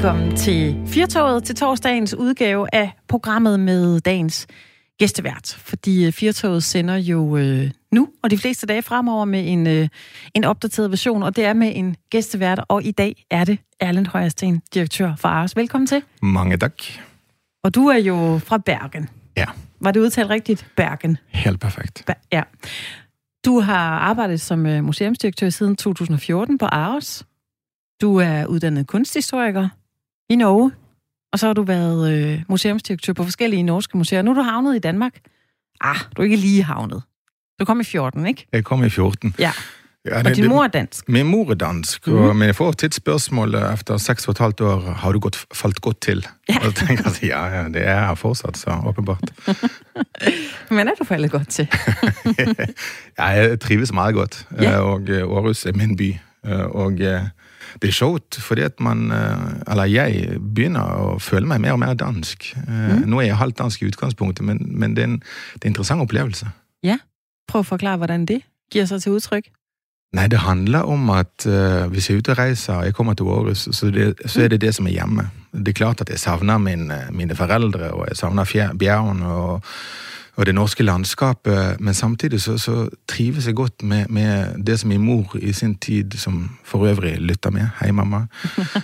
Velkommen til Firtoget til torsdagens udgave af programmet med dagens gæstevært. Fordi øh, Firtoget sender jo øh, nu, og de fleste dage fremover, med en, øh, en opdateret version, og det er med en gæstevært, og i dag er det Erlend Højersten, direktør for Ars. Velkommen til. Mange tak. Og du er jo fra Bergen. Ja. Var det udtalt rigtigt? Bergen. Helt perfekt. Ba- ja. Du har arbejdet som øh, museumsdirektør siden 2014 på Aarhus. Du er uddannet kunsthistoriker i Norge, og så har du været øh, museumsdirektør på forskellige norske museer. Nu er du havnet i Danmark. Ah, du er ikke lige havnet. Du kom i 14, ikke? Jeg kom i 14. Ja. Ja, Og din mor er dansk. Min mor er dansk, mm. og, men jeg får tit spørgsmål efter seks og et halvt år, har du gått, falt godt til? Ja. Og så tænker jeg, ja, ja, det er jeg fortsatt, så åpenbart. Men er du faldet godt til? ja, jeg trives meget godt, Ja. eh, og eh, Aarhus er min by. Og eh, det er sjovt, fordi at man, eh, eller jeg, begynner å føle meg mer og mer dansk. Eh, Nå er jeg halvt dansk i utgangspunktet, men, men det, er en, det er en interessant opplevelse. Prøv at forklare, hvordan det giver sig til udtryk. Nei, det handler om at eh, hvis jeg er ute og reiser og jeg kommer til Århus, så, det, så er det det som er hjemme. Det er klart at jeg savner min, mine foreldre, og jeg savner fjer- bjørn og, og det norske landskapet, men samtidig så, så trives jeg godt med, med det som min mor i sin tid, som for øvrig lytter med, hei mamma,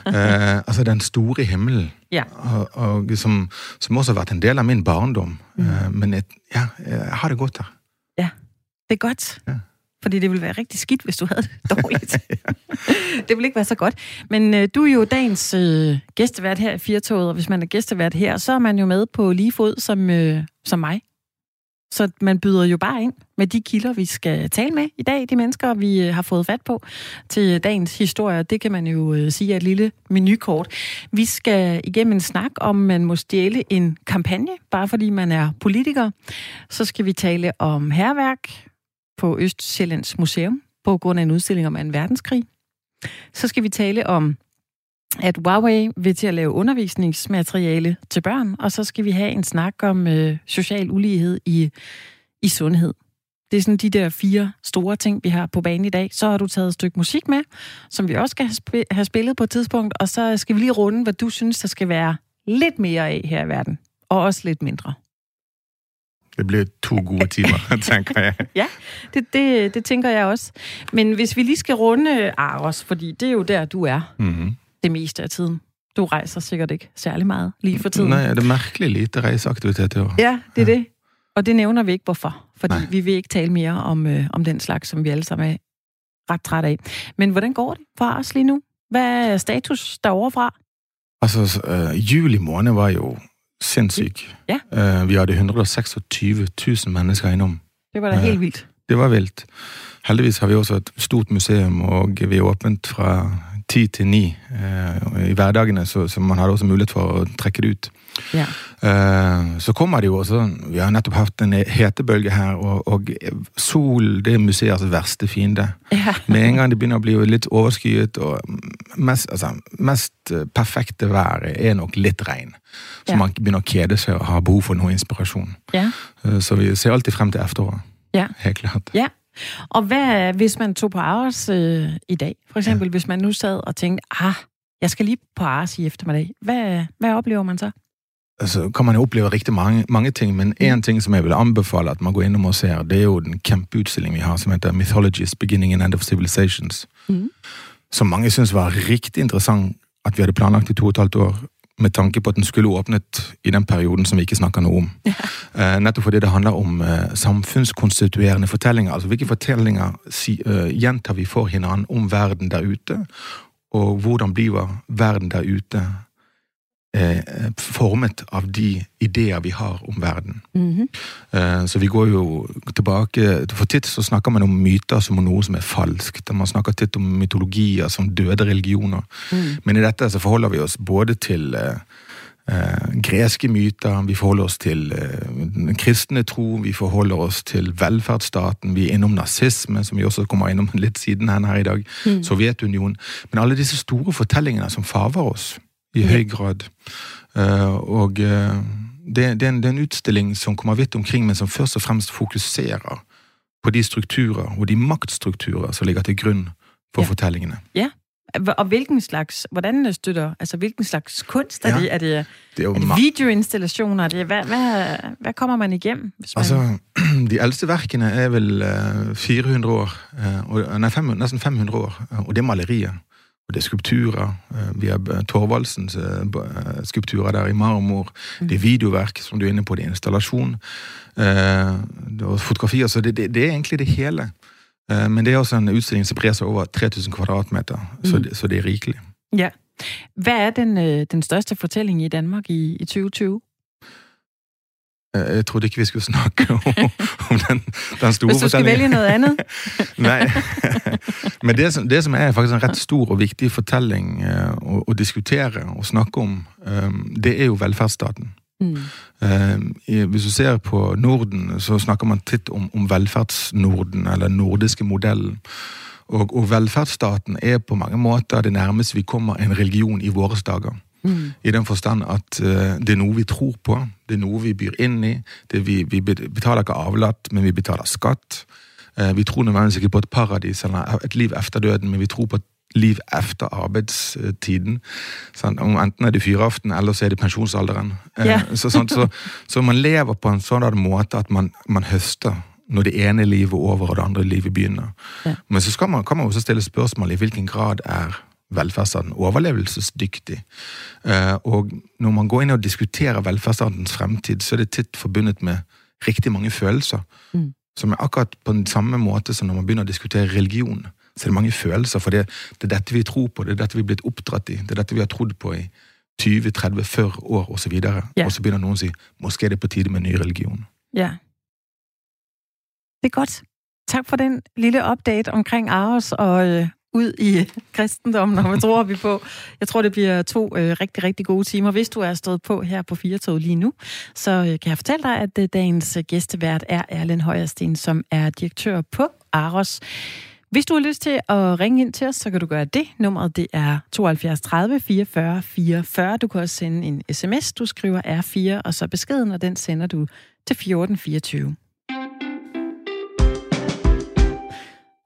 eh, altså den store himmelen, Ja. og, og som, som også har vært en del av min barndom. Eh, men jeg, ja, jeg har det godt her. Det er godt. Ja. Fordi det ville være rigtig skidt, hvis du havde det dårligt. det ville ikke være så godt. Men øh, du er jo dagens øh, gæstevært her i Firtoget, og hvis man er gæstevært her, så er man jo med på lige fod som, øh, som mig. Så man byder jo bare ind med de kilder, vi skal tale med i dag, de mennesker, vi øh, har fået fat på til dagens historie. Det kan man jo øh, sige er et lille menukort. Vi skal igennem en snak om, man må stjæle en kampagne, bare fordi man er politiker. Så skal vi tale om herværk, på Østsjællands Museum på grund af en udstilling om en verdenskrig. Så skal vi tale om, at Huawei vil til at lave undervisningsmateriale til børn, og så skal vi have en snak om øh, social ulighed i, i sundhed. Det er sådan de der fire store ting, vi har på banen i dag. Så har du taget et stykke musik med, som vi også skal have sp- have spillet på et tidspunkt, og så skal vi lige runde, hvad du synes, der skal være lidt mere af her i verden, og også lidt mindre. Det bliver to gode timer, tænker jeg. Ja, det, det, det tænker jeg også. Men hvis vi lige skal runde Aros, fordi det er jo der, du er Mhm. Det meste af tiden. Du rejser sikkert ikke særlig meget lige for tiden. Nej, det er mærkeligt lite reiseaktivitet i år. Ja, det er det. Og det nævner vi ikke, hvorfor. Fordi Nej. vi vil ikke tale mere om, øh, om den slags, som vi alle sammen er ret træt af. Men hvordan går det for os lige nu? Hvad er status derovre fra? Altså, uh, juli måned var jo sindssyg. Ja. Uh, vi havde 126.000 mennesker innom. Det var da Ja. helt vildt. Det var vildt. Heldigvis har vi også et stort museum, og vi er åbent fra 10 til 9 uh, i hverdagene, så, så man har også mulighed for å trekke det ut. Ja. Eh, Så kommer det jo også Vi har nettopp hatt en hetebølge her, og, og sol det er museets verste fiende. ja. Med en gang det begynner å bli litt overskyet, og mest, altså, mest eh, perfekte været er nok litt regn. Så Ja. man begynner å kjede seg og ha behov for noe inspirasjon. ja. Eh, Så vi ser alltid frem til efteråret. Ja. Helt klart. Ja. Og hvad, hvis man tog på Aros øh, i dag, for eksempel, ja. hvis man nu sad og tænkte, ah, jeg skal lige på Aros i eftermiddag, hvad, hvad oplever man så? Så kan man jo oppleve rigtig mange, mange ting, men en ting som jeg vil anbefale at man går innom og ser, det er jo den kjempeutstillingen vi har, som heter Mythologies Beginning and End of Civilizations. Mhm. Som mange synes var rigtig interessant, at vi hadde planlagt i to og et halvt år, med tanke på at den skulle åbnet i den perioden som vi ikke snakker noe om. Eh, nettopp fordi det handler om eh, samfunnskonstituerende fortellinger. Altså hvilke fortellinger si, eh, gjentar vi for hinanden om verden der ute, og hvordan bliver verden der ute eh, formet av de ideer vi har om verden. Mm-hmm. Eh, så vi går jo tilbake For titt så snakker man om myter som noe som er falskt. Man snakker titt om mytologier som døde religioner. Mm. Men i dette så forholder vi oss både til eh, eh, greske myter, vi forholder oss til eh, kristne tro, vi forholder oss til velferdsstaten, vi er innom nazisme, som vi også kommer innom litt siden her i dag, Mm. Sovjetunionen. Men alle disse store fortellingene som farver oss i høy grad. Eh, og eh, det, det, er en, det er en utstilling som kommer vidt omkring, men som først og fremst fokuserer på de strukturer og de maktstrukturer som ligger til grunn for Ja. fortellingene. Og hvilken slags, hvordan støtter, altså hvilken slags kunst er ja, det? Er det, det er, er det videoinstallationer? Er det, hvad, hvad, hvad kommer man igennem? Hvis man... Altså, de ældste værkene er vel uh, 400 år, uh, og, nej, 500, næsten 500 år, uh, og det er malerier. Det er skulpturer. Uh, vi har Torvaldsens uh, skulpturer der i marmor. Mm. Det er videoværk, som du er inne på, det er installasjon. Uh, og fotografier, så det, det, det er egentlig det hele. Eh, men det er også en udstilling som brer over 3000 kvadratmeter, mm. så, det, så det er rigeligt. Ja. Hvad er den, den største fortælling i Danmark i, i 2020? Eh, jeg troede ikke, vi skulle snakke om, om den, den store Hvis du skal vælge noget andet. Nej, men det som, det som er faktisk en ret stor og vigtig fortælling uh, å, å diskutere og snakke om, um, det er jo velfærdsstaten. Mm. Uh, hvis du ser på Norden, så snakker man titt om, om velferdsnorden, eller nordiske modellen. Og, og, velferdsstaten er på mange måter det nærmeste vi kommer en religion i våre dager. Mm. I den forstand at uh, det er noe vi tror på, det er noe vi byr inn i. Vi, vi, betaler ikke avlatt, men vi betaler skatt. Uh, vi tror nødvendigvis ikke på et paradis eller et liv etter døden, men vi tror på et liv efter arbeidstiden. Sånn, enten er det fyraften, eller så er det pensjonsalderen. Yeah. Så, sånn, så, så, man lever på en sånn måte at man, man, høster når det ene livet er over og det andre livet begynner. Yeah. Men så man, kan man også stille spørsmål i hvilken grad er velferdsstaten overlevelsesdyktig. Eh, og når man går inn og diskuterer velferdsstatens fremtid, så er det titt forbundet med riktig mange følelser. Mm. Som er akkurat på den samme måte som når man begynner å diskutere religion så er det mange følelser. For det, det er dette vi tror på, det er dette vi er blitt oppdratt i, det er dette vi har trodd på i 20-30-40 år osv. Og, så ja. og så begynner noen å si måske er det på tide med en ny religion. Ja. Det er godt. Tak for den lille update omkring Aros og øh, ud i kristendommen, og hvad tror vi på? Jeg tror, det bliver to øh, rigtig, rigtig gode timer. Hvis du er stået på her på Firtoget lige nu, så øh, kan jeg fortælle dig, at øh, dagens øh, gæstevært er Erlend Højersten, som er direktør på Aros. Hvis du har lyst til at ringe ind til os, så kan du gøre det. Nummeret det er 72 30 44 44. Du kan også sende en sms. Du skriver R4, og så beskeden, og den sender du til 1424.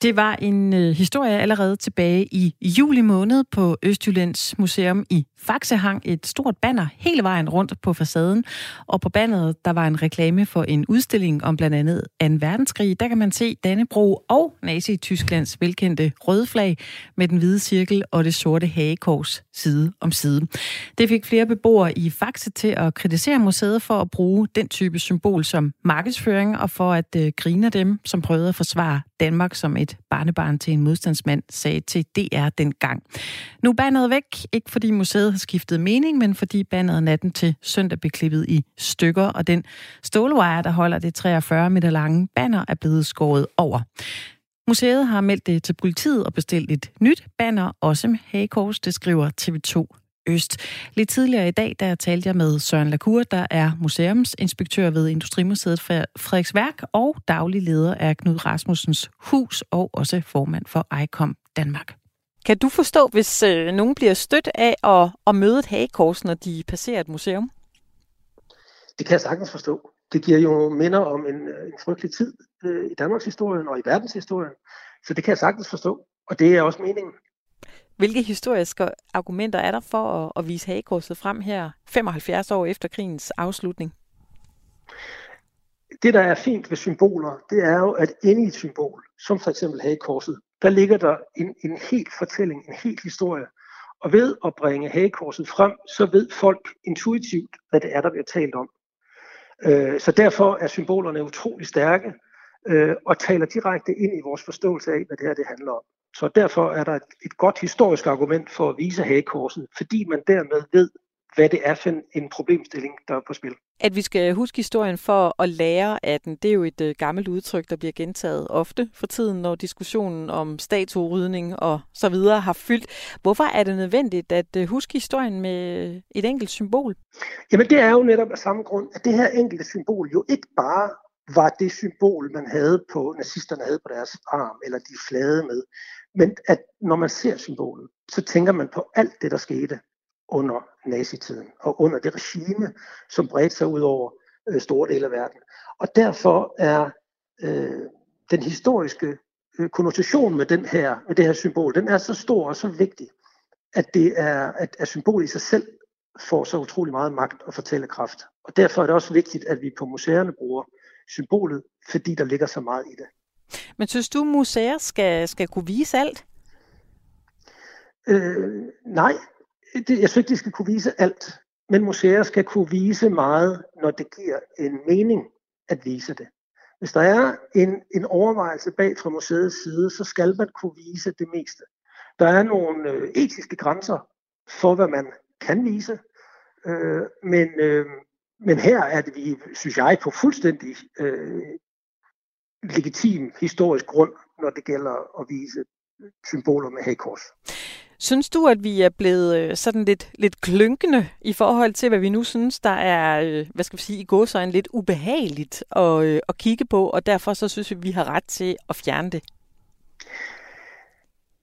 Det var en øh, historie allerede tilbage i juli måned på Østjyllands Museum i Faxe hang et stort banner hele vejen rundt på facaden, og på banneret der var en reklame for en udstilling om blandt andet 2. verdenskrig. Der kan man se Dannebro og Nazi-Tysklands velkendte røde flag med den hvide cirkel og det sorte hagekors side om side. Det fik flere beboere i Faxe til at kritisere museet for at bruge den type symbol som markedsføring og for at øh, grine dem, som prøvede at forsvare Danmark som et barnebarn til en modstandsmand, sagde til DR dengang. Nu er bandet væk, ikke fordi museet har skiftet mening, men fordi bandet natten til søndag blev klippet i stykker, og den stålwire, der holder det 43 meter lange banner, er blevet skåret over. Museet har meldt det til politiet og bestilt et nyt banner, også med hagekors, det skriver TV2 Øst. Lidt tidligere i dag, der talte jeg med Søren Lacour, der er museumsinspektør ved Industrimuseet Frederiksværk og daglig leder af Knud Rasmussens Hus og også formand for ICOM Danmark. Kan du forstå, hvis øh, nogen bliver stødt af at, at møde et hagekors, når de passerer et museum? Det kan jeg sagtens forstå. Det giver jo minder om en, en frygtelig tid øh, i Danmarks historien og i verdenshistorien. Så det kan jeg sagtens forstå. Og det er også meningen. Hvilke historiske argumenter er der for at, at vise hagekorset frem her 75 år efter krigens afslutning? Det, der er fint ved symboler, det er jo, at inde i et symbol, som for eksempel hagekorset, der ligger der en, en helt fortælling, en helt historie. Og ved at bringe hagekorset frem, så ved folk intuitivt, hvad det er, der bliver talt om. Øh, så derfor er symbolerne utrolig stærke øh, og taler direkte ind i vores forståelse af, hvad det her det handler om. Så derfor er der et, et godt historisk argument for at vise hagekorset, fordi man dermed ved, hvad det er for en problemstilling, der er på spil. At vi skal huske historien for at lære af den, det er jo et uh, gammelt udtryk, der bliver gentaget ofte for tiden, når diskussionen om statuerydning og så videre har fyldt. Hvorfor er det nødvendigt at uh, huske historien med et enkelt symbol? Jamen det er jo netop af samme grund, at det her enkelte symbol jo ikke bare var det symbol, man havde på, nazisterne havde på deres arm, eller de flade med. Men at når man ser symbolet, så tænker man på alt det, der skete under nazitiden og under det regime, som bredte sig ud over øh, store dele af verden. Og derfor er øh, den historiske øh, konnotation med, den her, med det her symbol, den er så stor og så vigtig, at, det er, at, at symbolet i sig selv får så utrolig meget magt og fortællekraft. Og derfor er det også vigtigt, at vi på museerne bruger symbolet, fordi der ligger så meget i det. Men synes du, museer skal, skal kunne vise alt? Øh, nej, det, jeg synes ikke, de skal kunne vise alt. Men museer skal kunne vise meget, når det giver en mening at vise det. Hvis der er en, en overvejelse bag fra museets side, så skal man kunne vise det meste. Der er nogle øh, etiske grænser for, hvad man kan vise, øh, men, øh, men her er det, vi, synes jeg, på fuldstændig øh, legitim historisk grund, når det gælder at vise symboler med hagekors. Synes du, at vi er blevet øh, sådan lidt, lidt klynkende i forhold til, hvad vi nu synes, der er, øh, hvad skal vi sige, i går så en lidt ubehageligt at, øh, at kigge på, og derfor så synes vi, at vi har ret til at fjerne det?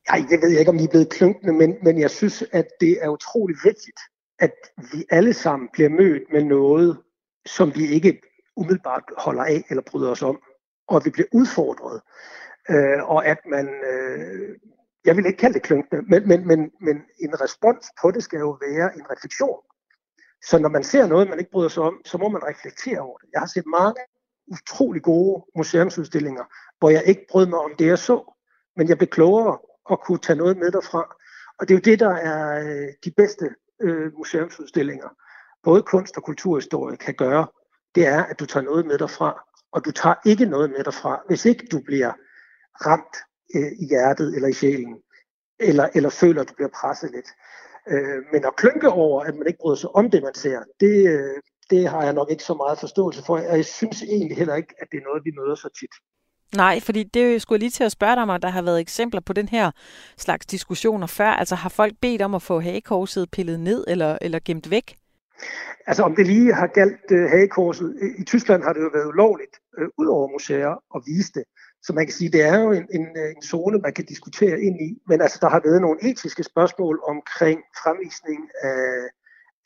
Ej, det ved jeg ikke, om vi er blevet klynkende, men, men jeg synes, at det er utrolig vigtigt, at vi alle sammen bliver mødt med noget, som vi ikke umiddelbart holder af eller bryder os om, og at vi bliver udfordret, øh, og at man øh, jeg vil ikke kalde det klynkende, men, men, men, men en respons på det skal jo være en refleksion. Så når man ser noget, man ikke bryder sig om, så må man reflektere over det. Jeg har set mange utrolig gode museumsudstillinger, hvor jeg ikke brød mig om det, jeg så, men jeg blev klogere og kunne tage noget med derfra. Og det er jo det, der er øh, de bedste øh, museumsudstillinger, både kunst og kulturhistorie kan gøre, det er, at du tager noget med derfra, og du tager ikke noget med derfra, hvis ikke du bliver ramt øh, i hjertet eller i sjælen, eller, eller føler, at du bliver presset lidt. Øh, men at klynke over, at man ikke bryder sig om det, man ser, det, øh, det har jeg nok ikke så meget forståelse for. Og jeg synes egentlig heller ikke, at det er noget, vi møder så tit. Nej, fordi det skulle jeg lige til at spørge dig om, at der har været eksempler på den her slags diskussioner før. Altså har folk bedt om at få hagekorset pillet ned eller, eller gemt væk? Altså om det lige har galt uh, hagekorset. I Tyskland har det jo været ulovligt, uh, ud over museer, at vise det. Så man kan sige, det er jo en, en, øh, en zone, man kan diskutere ind i. Men altså, der har været nogle etiske spørgsmål omkring fremvisning af,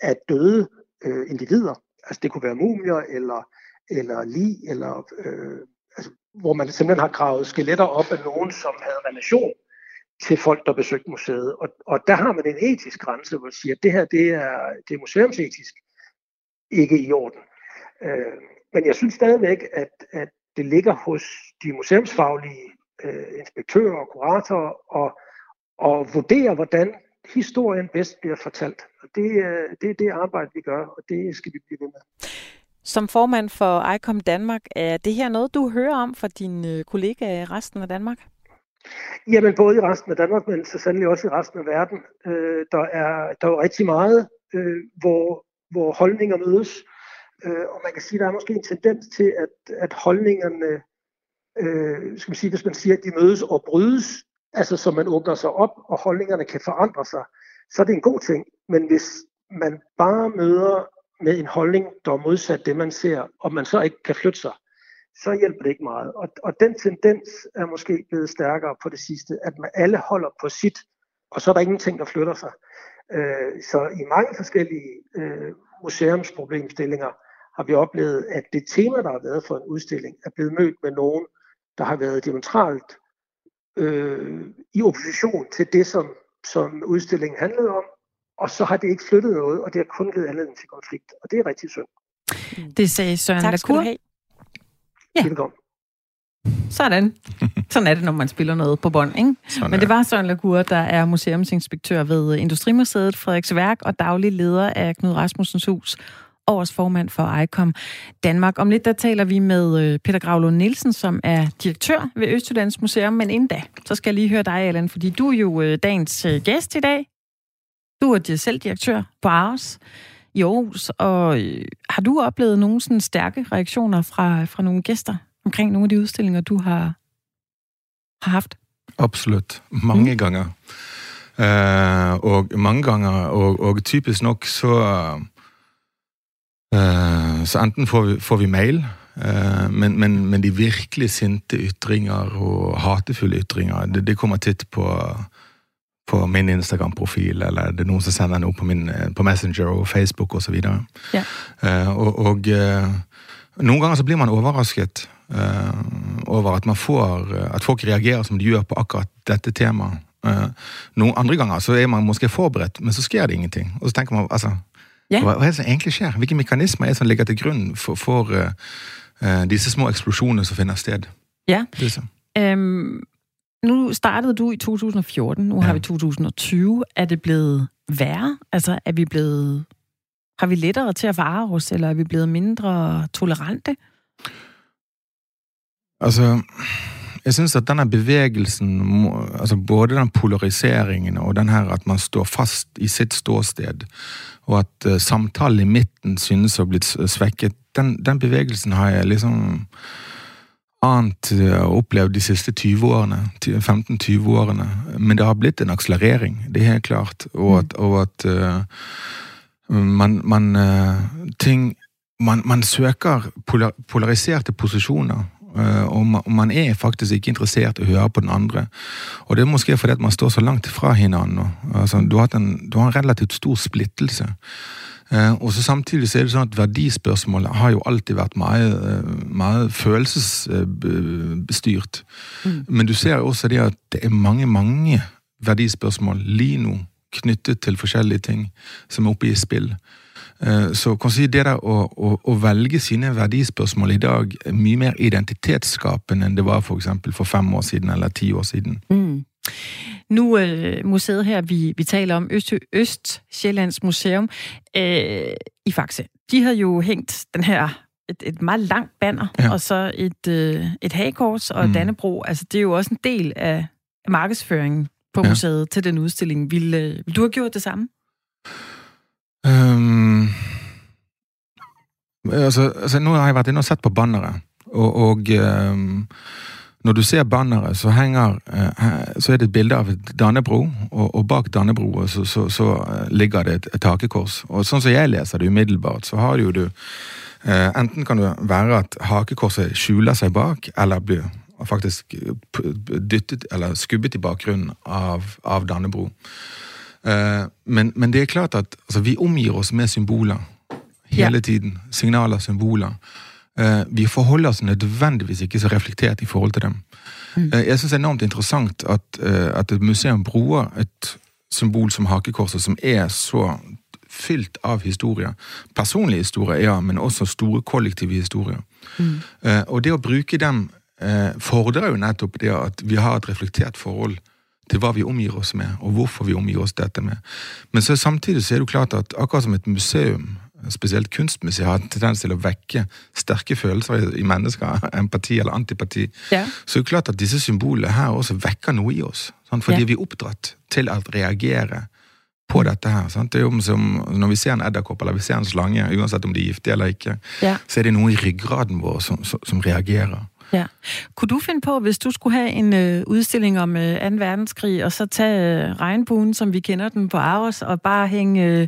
af døde øh, individer. Altså, det kunne være mumier eller, eller lig, eller, øh, altså, hvor man simpelthen har gravet skeletter op af nogen, som havde relation til folk, der besøgte museet. Og, og der har man en etisk grænse, hvor man siger, at det her det er, det er museumsetisk ikke i orden. Øh, men jeg synes stadigvæk, at, at det ligger hos de museumsfaglige øh, inspektører og kuratorer og, og vurdere, hvordan historien bedst bliver fortalt. Og det, øh, det er det arbejde, vi gør, og det skal vi blive ved med. Som formand for ICOM Danmark, er det her noget, du hører om fra dine øh, kollegaer i resten af Danmark? Jamen både i resten af Danmark, men så sandelig også i resten af verden. Øh, der, er, der er rigtig meget, øh, hvor, hvor holdninger mødes. Øh, Øh, og man kan sige, at der er måske en tendens til, at, at holdningerne, øh, skal man sige, hvis man siger, at de mødes og brydes, altså så man åbner sig op, og holdningerne kan forandre sig, så er det en god ting. Men hvis man bare møder med en holdning, der er modsat det, man ser, og man så ikke kan flytte sig, så hjælper det ikke meget. Og, og den tendens er måske blevet stærkere på det sidste, at man alle holder på sit, og så er der ingenting, der flytter sig. Øh, så i mange forskellige øh, museumsproblemstillinger, har vi oplevet, at det tema, der har været for en udstilling, er blevet mødt med nogen, der har været diametralt øh, i opposition til det, som, som udstillingen handlede om, og så har det ikke flyttet noget, og det har kun givet anledning til konflikt, og det er rigtig synd. Det sagde Søren tak, Lacour. Ja. Velkommen. Sådan. Sådan er det, når man spiller noget på bånd, ikke? Sådan Men det var Søren Lacour, der er museumsinspektør ved Industrimuseet Frederiksværk og daglig leder af Knud Rasmussens Hus årsformand for ICOM Danmark. Om lidt, der taler vi med øh, Peter Gravlund Nielsen, som er direktør ved Østjyllands Museum. Men inden da, så skal jeg lige høre dig, Allan, fordi du er jo øh, dagens øh, gæst i dag. Du er selv direktør på Aarhus i Aarhus, og har du oplevet nogle sådan stærke reaktioner fra, fra nogle gæster omkring nogle af de udstillinger, du har, har haft? Absolut. Mange mm. gange. Uh, og mange gange, og, og typisk nok så Uh, så enten får vi, får vi mail, uh, men, men, men, de virkelig sinte ytringer og hatefulle ytringer, det, det kommer titt på, på min Instagram-profil, eller det er noen som sender noe på, min, på Messenger og Facebook. Og, ja. uh, og, og uh, noen ganger så blir man overrasket. Uh, over at, man får, at folk reagerer som de gjør på akkurat dette temaet. Noen andre ganger så er man måske forberedt, men så sker det ingenting. Og så tenker man altså Ja. hva, hva er det som egentlig skjer? Hvilke mekanismer er det som ligger til grunn for, for uh, disse små eksplosjonene som finner sted? Ja. Liksom. Øhm, nu startede du i 2014, nu ja. har vi 2020. Er det blevet værre? Altså, er vi blevet... Har vi lettere til at vare os, eller er vi blevet mindre tolerante? Altså, jeg synes at denne bevegelsen, må- altså både den polariseringen og den her at man står fast i sitt ståsted, og at eh, samtalen i midten synes å ha blitt s- svekket, den, den bevegelsen har jeg liksom ant eh, og opplevd de siste 20 årene, ti- 15-20 årene. Men det har blitt en akselerering, det er helt klart. Og at, og at eh, man, man eh, ting man, man søker polar, polariserte posisjoner. Eh, og man, og man er faktisk ikke interessert i å høre på den andre. Og det er måske fordi at man står så langt fra hverandre. Altså, du, har en, du har en relativt stor splittelse. Eh, og så samtidig så er det sånn at verdispørsmålet har jo alltid vært meget, eh, følelsesbestyrt. Mm. Men du ser også det at det er mange, mange verdispørsmål lige nå knyttet til forskjellige ting som er oppe i spill. Eh, Så kan si det der å, å, å velge sine verdispørsmål i dag mye mer identitetsskapende enn det var for eksempel for fem år siden eller ti år siden. Mm. Nu øh, museet her, vi, vi taler om, Øst, Østsjællands Museum øh, i Faxe, de har jo hængt den her et, et meget langt banner, ja. Og så et, øh, et hagekors og mm. Dannebro. Altså, det er jo også en del af, markedsføringen på. Ja. museet til den udstilling. Vil, øh, vil du have gjort det samme? Um, altså, altså, nå har jeg vært inne og sett på banneret, og, og um, når du ser banneret, så henger eh, øh, så er det et bilde av et Dannebro, og, og bak Dannebro så, så, så øh, ligger det et, et hakekors. Og sånn som jeg leser det umiddelbart, så har jo du eh, øh, Enten kan det være at hakekorset skjuler seg bak, eller blir faktisk dyttet eller skubbet i bakgrunnen av, av Dannebro. Eh, men, men det er klart at altså, vi omgir oss med symboler hele tiden. Signaler, symboler. Eh, vi forholder oss nødvendigvis ikke så reflektert i forhold til dem. Mm. Eh, jeg syns det er enormt interessant at, at et museum bruker et symbol som hakekorset, som er så fylt av historier. Personlige historier, ja, men også store kollektive historier. Mm. Eh, og det å bruke dem eh, fordrer jo nettopp det at vi har et reflektert forhold til hva vi omgir oss med, og hvorfor vi omgir oss dette med. Men så samtidig så er det jo klart at akkurat som et museum, spesielt kunstmuseet, har en tendens til å vekke sterke følelser i, i mennesker, empati eller antipati, Ja. så er det klart at disse symbolene her også vekker noe i oss. Sant? Fordi Ja. vi er oppdratt til å reagere på dette her. Sant? Det er jo som når vi ser en edderkopp eller vi ser en slange, uansett om de er giftige eller ikke, Ja. så er det noe i ryggraden vår som, som, som reagerer. Ja. Kunne du finde på, hvis du skulle have en øh, udstilling om øh, 2. verdenskrig, og så tage øh, regnbuen, som vi kender den på Aros, og bare hænge øh,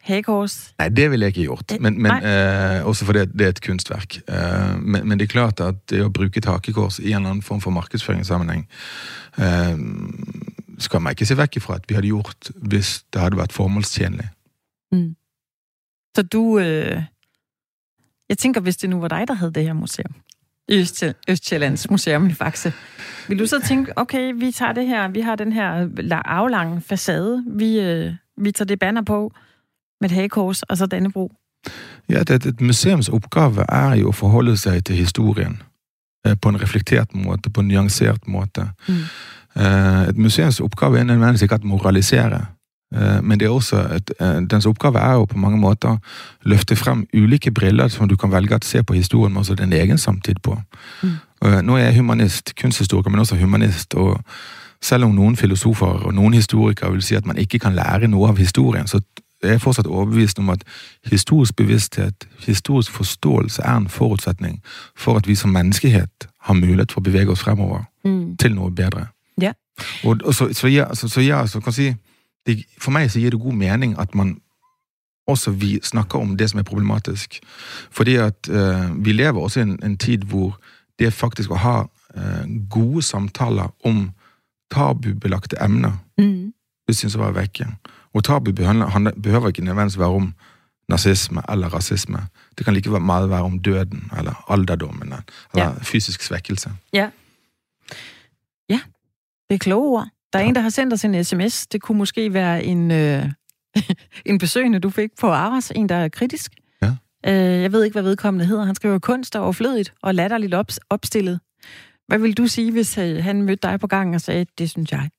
hagekors? Nei, det ville jeg ikke gjort. Eh, Men, men, eh, også fordi det er et kunstverk. Eh, men, men det er klart at det å bruke et hakekors i en eller annen form for markedsføringssammenheng eh, skal man ikke se vekk ifra at vi hadde gjort hvis det hadde vært formålstjenlig. Så du... Øh, jeg tænker, hvis det nu var dig, der havde det her museum, i Øst- Østsjællands Museum i Faxe, vil du så tænke, okay, vi tager det her, vi har den her la- aflange facade, vi, øh, vi tager det banner på med et hagekors, og så Dannebro. Ja, et, et, museums oppgave er jo å forholde seg til historien eh, på en reflektert måte, på en nyansert måte. Mm. Eh, Et museums oppgave er nødvendigvis ikke at moralisere, men det er også et, eh, dens oppgave er jo på mange måter løfte frem ulike briller som du kan velge å se på historien, men også din egen samtid på. Mm. Eh, Nå er jeg humanist, kunsthistoriker, men også humanist, og selv om noen filosofer og noen historikere vil si at man ikke kan lære noe av historien, så er jeg fortsatt overbevist om at historisk bevissthet, historisk forståelse er en forutsetning for at vi som menneskehet har mulighet for å bevege oss fremover Mm. til noe bedre. Ja. Og, og så, så, ja, så, så ja, så kan jeg si det, For meg så gir det god mening at man også vi snakker om det som er problematisk. Fordi at eh, vi lever også i en, en tid hvor det faktisk å ha eh, gode samtaler om tabubelagte emner Mm. det synes jeg var vekke. Og tabu behøver, ikke nødvendigvis være om nazisme eller rasisme. Det kan like meget være om døden eller alderdommen eller Ja. fysisk svekkelse. Ja. Ja, det er kloge ord. Der er en, der har sendt os en sms. Det kunne måske være en, øh, en besøgende, du fik på Aras. En, der er kritisk. Ja. Øh, jeg ved ikke, hvad vedkommende hedder. Han skriver, kunst er overflødigt og latterligt op, opstillet. Hvad vil du sige, hvis øh, han mødte dig på gangen og sagde, det synes jeg?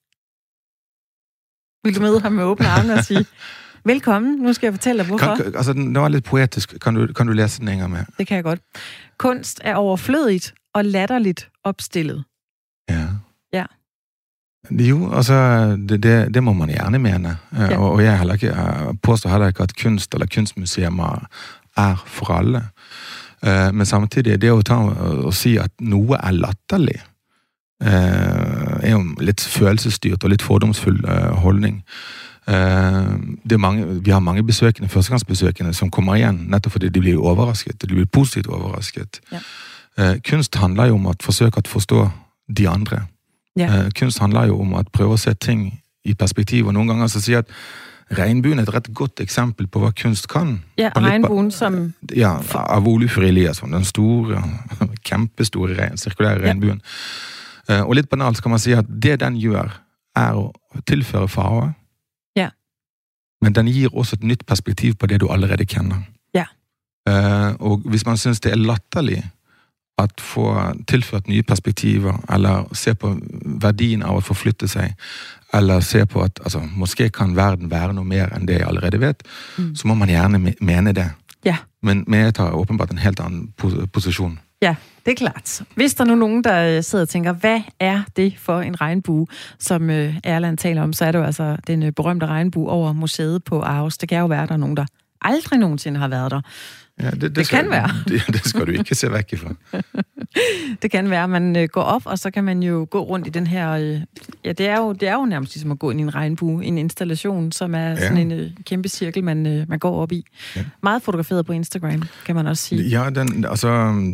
Vil du møde ham med åbne arme og sige, velkommen, nu skal jeg fortælle dig, hvorfor? Kan, altså, den, var lidt poetisk. Kan du, kan du læse den en gang med? Det kan jeg godt. Kunst er overflødigt og latterligt opstillet. Ja. Ja. Jo, altså, det, det, det må man gjerne mene. Ja. Ja. Og, og jeg, heller ikke, jeg påstår heller ikke at kunst eller kunstmuseer er for alle. Eh, Men samtidig, det å ta og si at noe er latterlig, eh, er jo litt følelsesstyrt og litt fordomsfull eh, holdning. Eh, Det er mange, vi har mange besøkende, førstegangsbesøkende som kommer igjen nettopp fordi de blir overrasket. De blir positivt overrasket. Ja. Eh, Kunst handler jo om å forsøke å forstå de andre. Ja. Eh, Kunst handler jo om å prøve å se ting i perspektiv, og noen ganger så jeg at regnbuen er et rett godt eksempel på hva kunst kan. Ja, ba- regnbuen som... Ja, av Olufur Eliasson. Den store, kjempestore re- sirkulære Ja. regnbuen. Eh, Og litt banalt kan man si at det den gjør, er å tilføre farve. Ja. Men den gir også et nytt perspektiv på det du allerede kjenner. Ja. Eh, Og hvis man syns det er latterlig at få tilført nye perspektiver, eller se på verdien av å forflytte seg, eller se på at altså, måske kan verden være noe mer enn det jeg allerede vet, Mm. så må man me- mene det. Ja. Men, men jeg tar åbenbart en helt annen pos- posisjon. Ja, det er klart. Hvis der nu er nogen, der øh, sidder og tænker, hvad er det for en regnbue, som øh, Erland taler om, så er det jo altså den øh, berømte regnbue over museet på Aarhus. Det kan jo være, at der er nogen, der aldrig nogensinde har været der. Ja, det, Det skal, kan være. Det, det skal du ikke se vekk ifra. Det kan være, man øh, går op, og så kan man jo gå rundt i den her... Øh, ja, det er, jo, det er jo nærmest ligesom at gå ind i en regnbue, en installation, som er ja. sådan en øh, kæmpe cirkel, man, man går op i. Ja. Ja. Meget fotograferet på Instagram, kan man også sige. Ja, den, altså,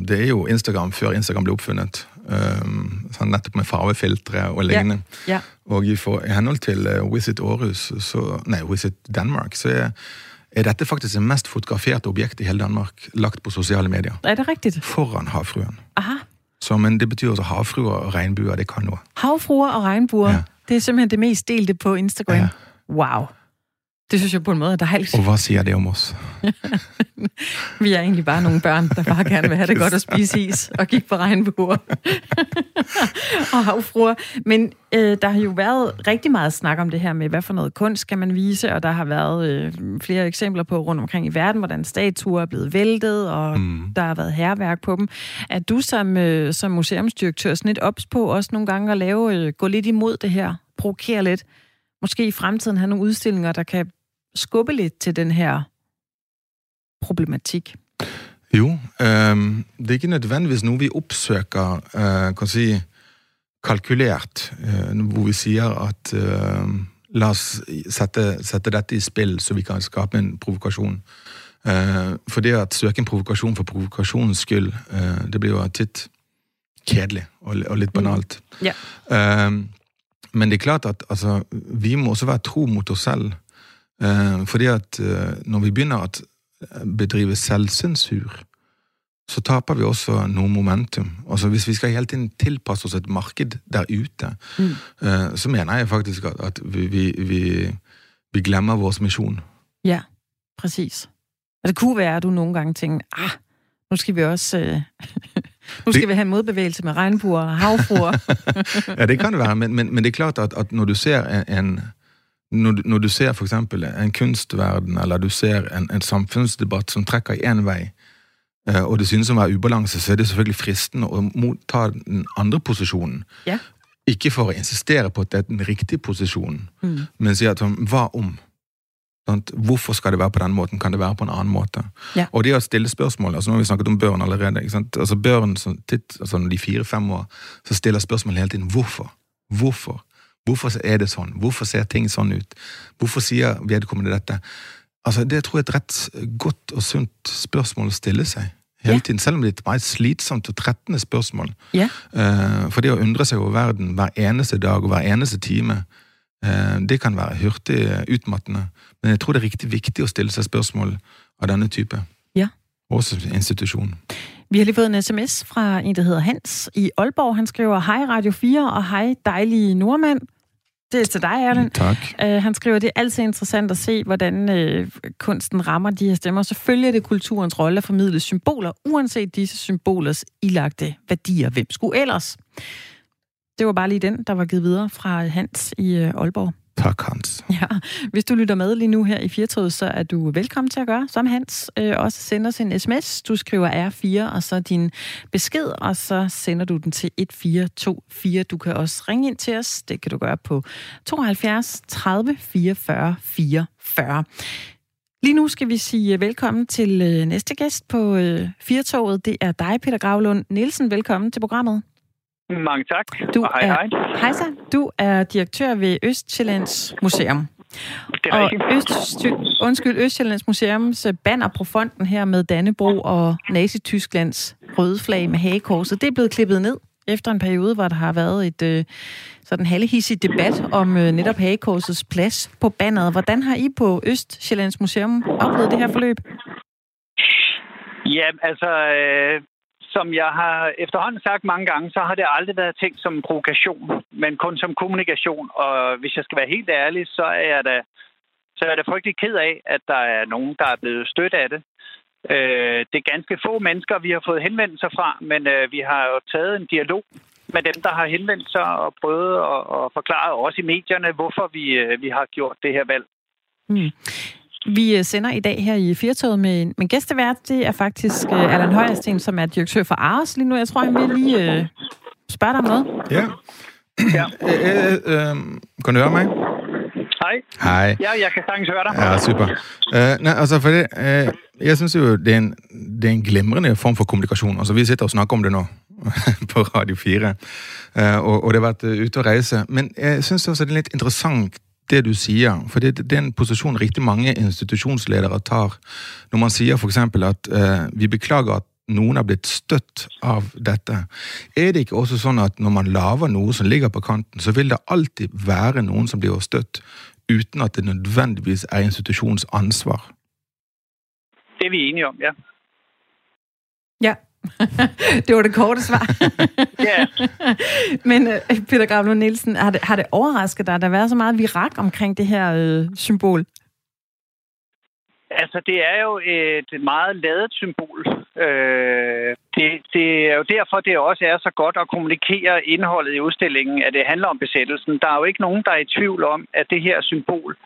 det er jo Instagram før Instagram ble oppfunnet. Um, sånn nettopp med farvefiltre og lignende. Ja. Og i, for, i henhold til uh, Visit Aarhus, så, nei, Visit Denmark, så er, er dette faktisk det mest fotograferte objektet i hele Danmark lagt på sosiale medier. Er det rigtigt? Foran havfruen. Aha. Så, men det betyr også havfruer og regnbuer, det kan noe. Havfruer og regnbuer, ja. Det er simpelthen det mest delte på Instagram. Ja. Wow. Det synes jeg på en måde er dejligt. Og hva sier det om oss? Vi er egentlig bare nogle børn, der bare gerne vil have det godt at spise is og kigge på regnbuer og havfruer. Men øh, der har jo været rigtig meget snak om det her med, hvad for noget kunst kan man vise, og der har været øh, flere eksempler på rundt omkring i verden, hvordan statuer er blevet væltet, og mm. der har været herværk på dem. Er du som, øh, som museumsdirektør sådan lidt ops på også nogle gange at lave, øh, gå lidt imod det her, provokere lidt, måske i fremtiden have nogle udstillinger, der kan skubbe lidt til den her problematik? Jo, ehm, det er ikke nødvendigvis noe vi oppsøker eh, kan si, kalkulert, eh, hvor vi sier at eh, la oss sette, sette dette i spill så vi kan skape en provokasjon. Eh, for det at søke en provokasjon for provokasjonens skyld, eh, det blir jo titt kjedelig og, og litt banalt. Ja. Ehm, men det er klart at altså, vi må også være tro mot oss selv. Eh, fordi at eh, når vi begynner at bedrive selvsensur, så taper vi også noe momentum. Altså Hvis vi skal hele tiden tilpasse oss et marked der ute, Mm. eh, så mener jeg faktisk at, at vi, vi, vi, vi glemmer vår misjon. Ja, præcis. Og det kunne være, at du nogle gange tænker, ah, nu skal vi også... Øh, nu skal Det- vi have en modbevægelse med regnbuer og havfruer. Ja, det kan det være, men, men, men det er klart at, at når du ser en når, du- når du ser for eksempel en kunstverden, eller du ser en, en samfunnsdebatt som trekker i en vei, eh, og det synes å være ubalanse, så er det selvfølgelig fristende å mot- ta den andre posisjonen. Ja. Ikke for å insistere på at det er den riktige posisjonen, Mm. men si at hva om? Sant? Hvorfor skal det være på den måten? Kan det være på en annen måte? Ja. Og det å stille spørsmål, altså Nå har vi snakket om børn allerede. ikke sant? Altså Børn som titt, altså når de er fire-fem år, så stiller spørsmål hele tiden. Hvorfor? Hvorfor? Hvorfor er det sånn? Hvorfor ser ting sånn ut? Hvorfor sier vedkommende dette? Altså Det tror jeg er et rett godt og sunt spørsmål å stille seg. Hele Ja. tiden, Selv om det er et slitsomt og trettende spørsmål. Ja. Eh, for det å undre seg over verden hver eneste dag og hver eneste time Eh, det kan være hurtig utmattende, men jeg tror det er riktig viktig å stille seg spørsmål av denne type. Ja. Også institusjon. Vi har lige fået en sms fra en, der hedder Hans i Aalborg. Han skriver, hej Radio 4 og hej dejlige nordmænd. Det er til dig, Erlend. Tak. Uh, han skriver, det er altid interessant at se, hvordan uh, kunsten rammer de her stemmer. Selvfølgelig er det kulturens rolle at formidle symboler, uanset disse symbolers ilagte værdier. Hvem skulle ellers? Det var bare lige den, der var givet videre fra Hans i uh, Aalborg. Tak, Hans. Ja, hvis du lytter med lige nu her i Firtoget, så er du velkommen til at gøre, som Hans. Øh, også sender os en sms. Du skriver R4, og så din besked, og så sender du den til 1424. Du kan også ringe ind til os. Det kan du gøre på 72 30 44 44. Lige nu skal vi sige velkommen til øh, næste gæst på øh, Firtoget. Det er dig, Peter Gravlund Nielsen. Velkommen til programmet. Mange tak. Du og hej, er, hej. Hej så. Du er direktør ved Østjyllands Museum. Det er Og. Øst, undskyld, Østjyllands Museums øh, banner på fronten her med Dannebro og Nazi-Tysklands røde flag med hagekorset, det er blevet klippet ned efter en periode, hvor der har været et øh, sådan halvhissig debat om øh, netop hagekorsets plads på banneret. Hvordan har I på Østjyllands Museum oplevet det her forløb? Ja, altså, øh, som jeg har efterhånden sagt mange gange, så har det aldrig været tænkt som en provokation, men kun som kommunikation. Og hvis jeg skal være helt ærlig, så er jeg da, så er jeg da frygtelig ked af, at der er nogen, der er blevet stødt af det. Øh, det er ganske få mennesker, vi har fået henvendelser fra, men øh, vi har jo taget en dialog med dem, der har henvendt sig og prøvet at, at forklare også i medierne, hvorfor vi, øh, vi har gjort det her valg. Mm. Vi øh, sender i dag her i Firtoget med en med gæstevært. Det er faktisk øh, Allan Højersten, som er direktør for Ares lige nu. Jeg tror, han vil lige øh, spørge dig om noget. Ja. Ja. Øh, øh, kan du høre mig? Hej. Hej. Ja, jeg kan sagtens høre dig. Ja, super. Uh, nej, altså, for det, uh, jeg synes jo, det er, en, det er en glimrende form for kommunikasjon. Altså, vi sitter og snakker om det nå på Radio 4, uh, og, og det har vært uh, ute og reise. Men jeg synes også det er litt interessant det du sier, for det, det er en posisjon riktig mange institusjonsledere tar når man sier for eksempel at uh, vi beklager at noen har blitt støtt av dette. Er det ikke også sånn at når man lager noe som ligger på kanten, så vil det alltid være noen som blir støtt, uten at det nødvendigvis er institusjonens ansvar? Det er vi enige om, ja. Ja, det var det korte svar. Ja. Men øh, Peter Gravlund Nielsen, har det, har det overrasket dig, at der har været så meget virak omkring det her øh, symbol? Altså, det er jo et meget ladet symbol. Øh, det, det er jo derfor, det også er så godt at kommunikere indholdet i udstillingen, at det handler om besættelsen. Der er jo ikke nogen, der er i tvivl om, at det her symbol,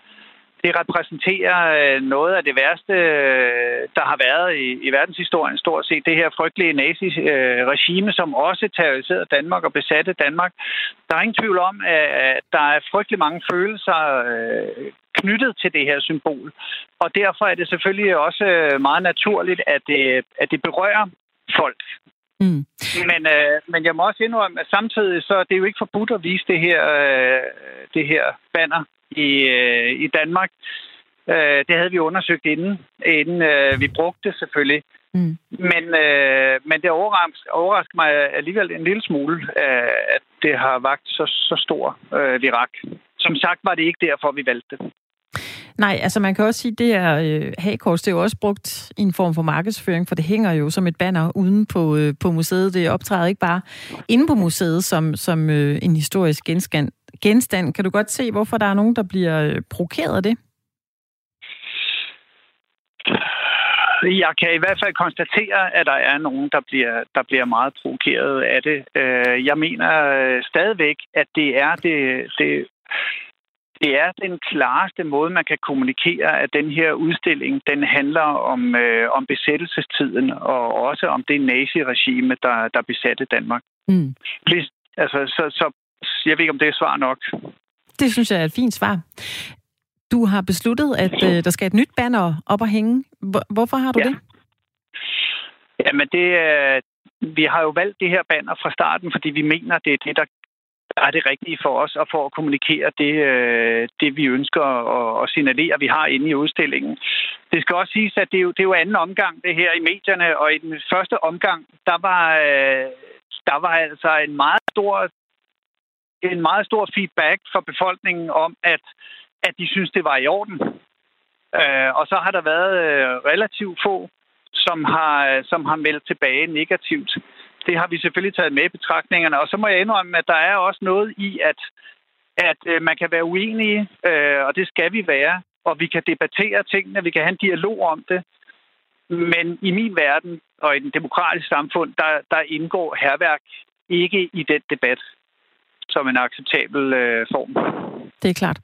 det repræsenterer øh, noget af det værste, øh, der har været i, i verdenshistorien stort set. Det her frygtelige nazi-regime, som også terroriserede Danmark og besatte Danmark. Der er ingen tvivl om, at der er frygtelig mange følelser øh, knyttet til det her symbol. Og derfor er det selvfølgelig også meget naturligt, at det, at det berører folk. Mm. Men, øh, men jeg må også indrømme, at samtidig så er det jo ikke forbudt at vise det her, øh, det her banner i, øh, i Danmark. Øh, det havde vi undersøgt inden, inden øh, vi brugte det selvfølgelig. Mm. Men, øh, men det overrasker, overrasker mig alligevel en lille smule, øh, at det har vagt så, så stor øh, virak. Som sagt var det ikke derfor, vi valgte det. Nej, altså man kan også sige, at det her øh, hagekors, det er jo også brugt i en form for markedsføring, for det hænger jo som et banner uden på, øh, på museet. Det optræder ikke bare inde på museet som, som øh, en historisk genstand. Genstand. Kan du godt se, hvorfor der er nogen, der bliver øh, provokeret af det? Jeg kan i hvert fald konstatere, at der er nogen, der bliver, der bliver meget provokeret af det. Øh, Jeg mener øh, stadigvæk, at det er det, det, det er den klareste måde, man kan kommunikere, at den her udstilling, den handler om, øh, om besættelsestiden og også om det naziregime, der, der besatte Danmark. Mm. Hvis, altså, så, så jeg ved ikke, om det er svar nok. Det synes jeg er et fint svar. Du har besluttet, at øh, der skal et nyt banner op og hænge. Hvor, hvorfor har du Ja. det? Jamen, det, er- vi har jo valgt det her banner fra starten, fordi vi mener, det er det, der er det rigtige for os, og for at kommunikere det, øh, det vi ønsker at, at signalere, vi har inde i udstillingen. Det skal også siges, at det er, jo, det er jo anden omgang, det her i medierne, og i den første omgang, der var, øh, der var altså en meget stor en meget stor feedback fra befolkningen om, at, at de synes, det var i orden. Øh, og så har der været øh, relativt få, som har, som har meldt tilbage negativt. Det har vi selvfølgelig taget med i betragtningerne. Og så må jeg indrømme, at der er også noget i, at, at øh, man kan være uenige, øh, og det skal vi være. Og vi kan debattere tingene, vi kan have en dialog om det. Men i min verden og i den demokratiske samfund, der, der indgår herværk ikke i den debat som en acceptabel øh, form. Det er klart.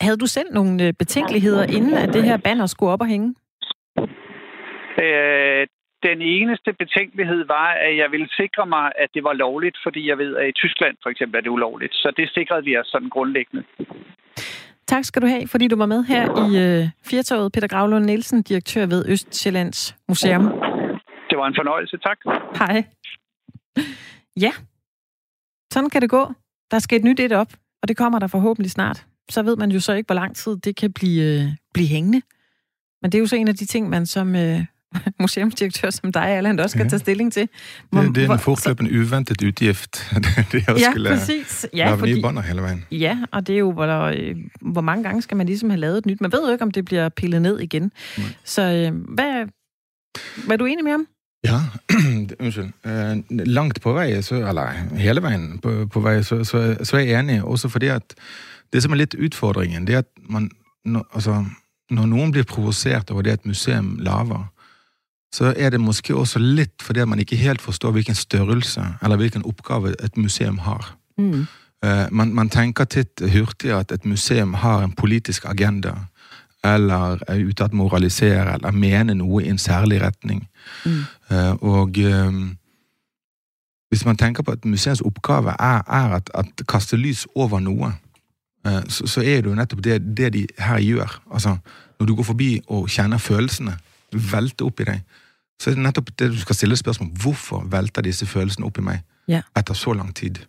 Havde du selv nogle øh, betænkeligheder, inden at det her banner skulle op og hænge? Øh, den eneste betænkelighed var, at jeg ville sikre mig, at det var lovligt, fordi jeg ved, at i Tyskland for eksempel er det ulovligt. Så det sikrede vi os sådan grundlæggende. Tak skal du have, fordi du var med her i øh, Firtoget. Peter Gravlund Nielsen, direktør ved Østjyllands Museum. Det var en fornøjelse. Tak. Hej. Ja, sådan kan det gå. Der skal et nyt et op, og det kommer der forhåbentlig snart. Så ved man jo så ikke, hvor lang tid det kan blive, øh, blive hængende. Men det er jo så en af de ting, man som øh, museumsdirektør som dig, Allan, også skal ja. tage stilling til. Hvor, det, det er en fortløbende uventet udgift. det også ja, præcis. Ja, fordi, hele vejen. Ja, og det er jo, hvor, der, øh, hvor mange gange skal man ligesom have lavet et nyt. Man ved jo ikke, om det bliver pillet ned igen. Nej. Så øh, hvad, hvad er du enig med om? Ja, unnskyld. Uh, langt på vei, så, eller hele veien på, på vei, så, så, så, er jeg enig. Også fordi at det som er litt utfordringen, det er at man når, altså, når noen blir provosert over det et museum lager, så er det måske også litt fordi at man ikke helt forstår hvilken størrelse eller hvilken oppgave et museum har. Mm. Uh, man, man, tenker titt hurtig at et museum har en politisk agenda, eller er ute å moralisere, eller mene noe i en særlig retning. Mm. Uh, og um, hvis man tenker på at museets oppgave er, er at, at kaste lys over noe, uh, så, så, er det jo nettopp det, det, de her gjør. Altså, når du går forbi og kjenner følelsene velte opp i deg, så er det nettopp det du skal stille spørsmål hvorfor velter disse følelsene opp i meg ja. etter så lang tid.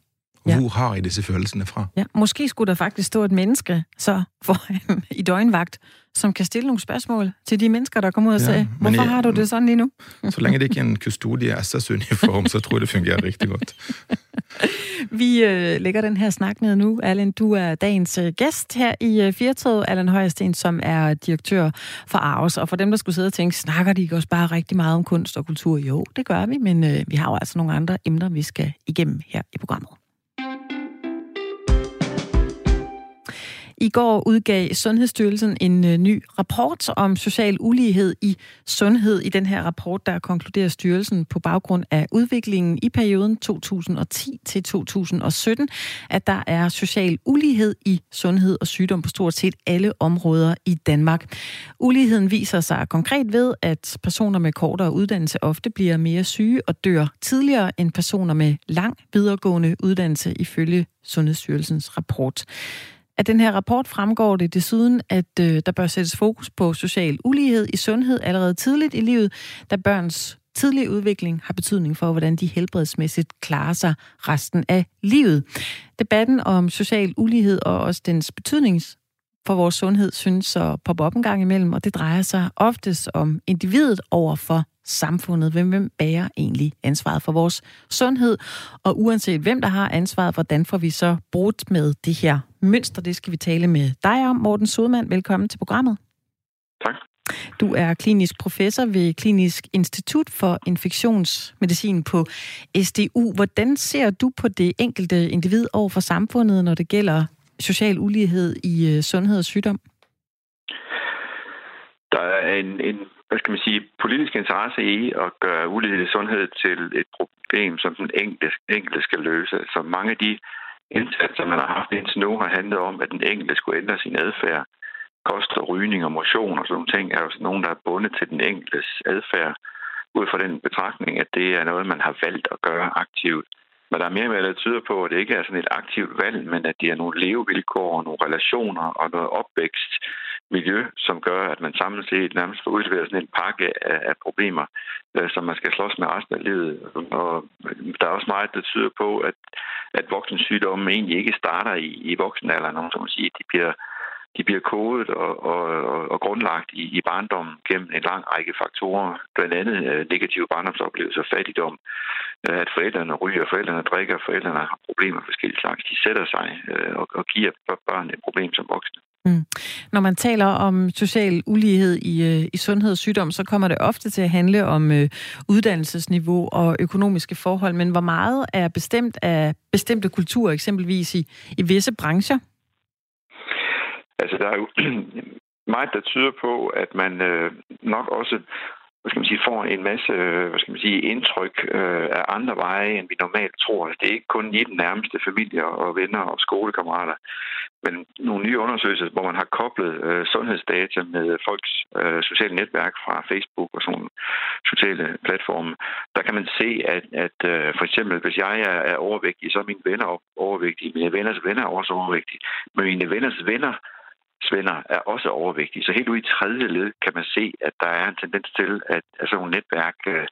Ja. Hvor har I disse følelsene fra? Ja, måske skulle der faktisk stå et menneske så foran i døgnvagt, som kan stille nogle spørgsmål til de mennesker, der kommer ud og ja, siger, hvorfor jeg, har du det sådan lige nu? så længe det ikke er en kustodie SS-uniform, så tror jeg, det fungerer rigtig godt. Vi øh, lægger den her snak ned nu. Allan, du er dagens øh, gæst her i øh, Firtoget. Allan Højersten, som er direktør for Aarhus. Og for dem, der skulle sidde og tænke, snakker de ikke også bare rigtig meget om kunst og kultur? Jo, det gør vi, men øh, vi har jo altså nogle andre emner, vi skal igennem her i programmet. I går udgav Sundhedsstyrelsen en øh, ny rapport om social ulighed i sundhed. I den her rapport, der konkluderer styrelsen på baggrund af udviklingen i perioden 2010 til 2017, at der er social ulighed i sundhed og sygdom på stort set alle områder i Danmark. Uligheden viser sig konkret ved, at personer med kortere uddannelse ofte bliver mere syge og dør tidligere end personer med lang videregående uddannelse ifølge Sundhedsstyrelsens rapport. Af den her rapport fremgår det desuden, at øh, der bør sættes fokus på social ulighed i sundhed allerede tidligt i livet, da børns tidlige udvikling har betydning for, hvordan de helbredsmæssigt klarer sig resten af livet. Debatten om social ulighed og også dens betydning for vores sundhed synes at poppe op en gang imellem, og det drejer sig oftest om individet over for samfundet. Hvem, hvem bærer egentlig ansvaret for vores sundhed? Og uanset hvem der har ansvaret, hvordan får vi så brudt med det her mønster? Det skal vi tale med dig om, Morten Sudmann. Velkommen til programmet. Tak. Du er klinisk professor ved Klinisk Institut for Infektionsmedicin på SDU. Hvordan ser du på det enkelte individ over for samfundet, når det gælder social ulighed i øh, sundhed og sygdom? Der er en, en hvad skal man sige, politisk interesse i at gøre ulighed i sundhed til et problem, som den enkelte, enkelte skal løse. Så mange af de indsatser, man har haft indtil nu, har handlet om, at den enkelte skulle ændre sin adfærd. Kost og rygning og motion og sådan nogle ting er jo sådan nogen, der er bundet til den enkeltes adfærd ud fra den betragtning, at det er noget, man har valgt at gøre aktivt. Men der er mere med, der tyder på, at det ikke er sådan et aktivt valg, men at det er nogle levevilkår, nogle relationer og noget miljø, som gør, at man samlet set nærmest får udleveret sådan en pakke af, af problemer, øh, som man skal slås med resten af livet. Og der er også meget, der tyder på, at, at voksensygdomme egentlig ikke starter i, i voksenalderen, nogen som man siger, de bliver de bliver kodet og, og, og, og grundlagt i, i barndommen gennem en lang række faktorer, blandt andet øh, negative barndomsoplevelser, fattigdom, øh, at forældrene ryger, forældrene drikker, forældrene har problemer af forskellige slags. De sætter sig øh, og, og giver børn et problem som voksne. Mm. Når man taler om social ulighed i, øh, i sundhed og sygdom, så kommer det ofte til at handle om øh, uddannelsesniveau og økonomiske forhold, men hvor meget er bestemt af bestemte kulturer, eksempelvis i, i visse brancher? Altså, der er jo meget, der tyder på, at man øh, nok også hvad skal man sige, får en masse øh, hvad skal man sige, indtryk øh, af andre veje, end vi normalt tror. Altså, det er ikke kun i den nærmeste familie og venner og skolekammerater, men nogle nye undersøgelser, hvor man har koblet øh, sundhedsdata med folks øh, sociale netværk fra Facebook og sådan sociale platforme. Der kan man se, at, at øh, for eksempel, hvis jeg er, er overvægtig, så er mine venner overvægtige, mine venners venner er også overvægtige, men mine venners venner venner er også overvægtige. Så helt ude i tredje led kan man se, at der er en tendens til, at altså nogle netværk øh,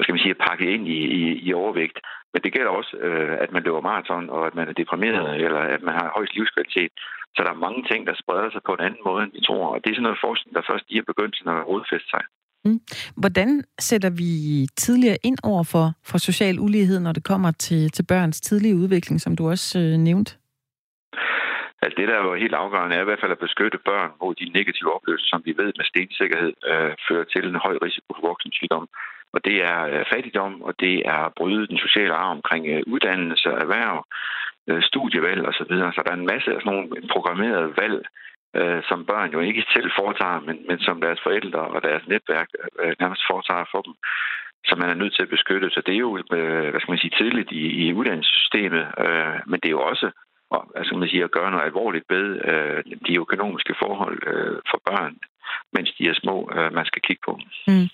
hvad skal man sige, er pakket ind i, i, i overvægt. Men det gælder også, øh, at man løber maraton, og at man er deprimeret, eller at man har højst livskvalitet. Så der er mange ting, der spreder sig på en anden måde, end vi tror. Og det er sådan noget forskning, der først lige er begyndt til at rodfæste sig. Mm. Hvordan sætter vi tidligere ind over for, for social ulighed, når det kommer til, til børns tidlige udvikling, som du også øh, nævnte? Altså det, der er jo helt afgørende, er i hvert fald at beskytte børn mod de negative oplevelser, som vi ved med stensikkerhed øh, fører til en høj risiko for voksensygdom. Og det er øh, fattigdom, og det er at bryde den sociale arv omkring øh, uddannelse, erhverv, øh, studievalg osv. Så, videre. så der er en masse af sådan nogle øh, programmerede valg, øh, som børn jo ikke selv foretager, men, men som deres forældre og deres netværk øh, nærmest foretager for dem som man er nødt til at beskytte. Så det er jo, øh, hvad skal man sige, tidligt i, i uddannelsessystemet, øh, men det er jo også og, altså man siger, at gøre noget alvorligt ved øh, de økonomiske forhold øh, for børn, mens de er små, øh, man skal kigge på. Mm.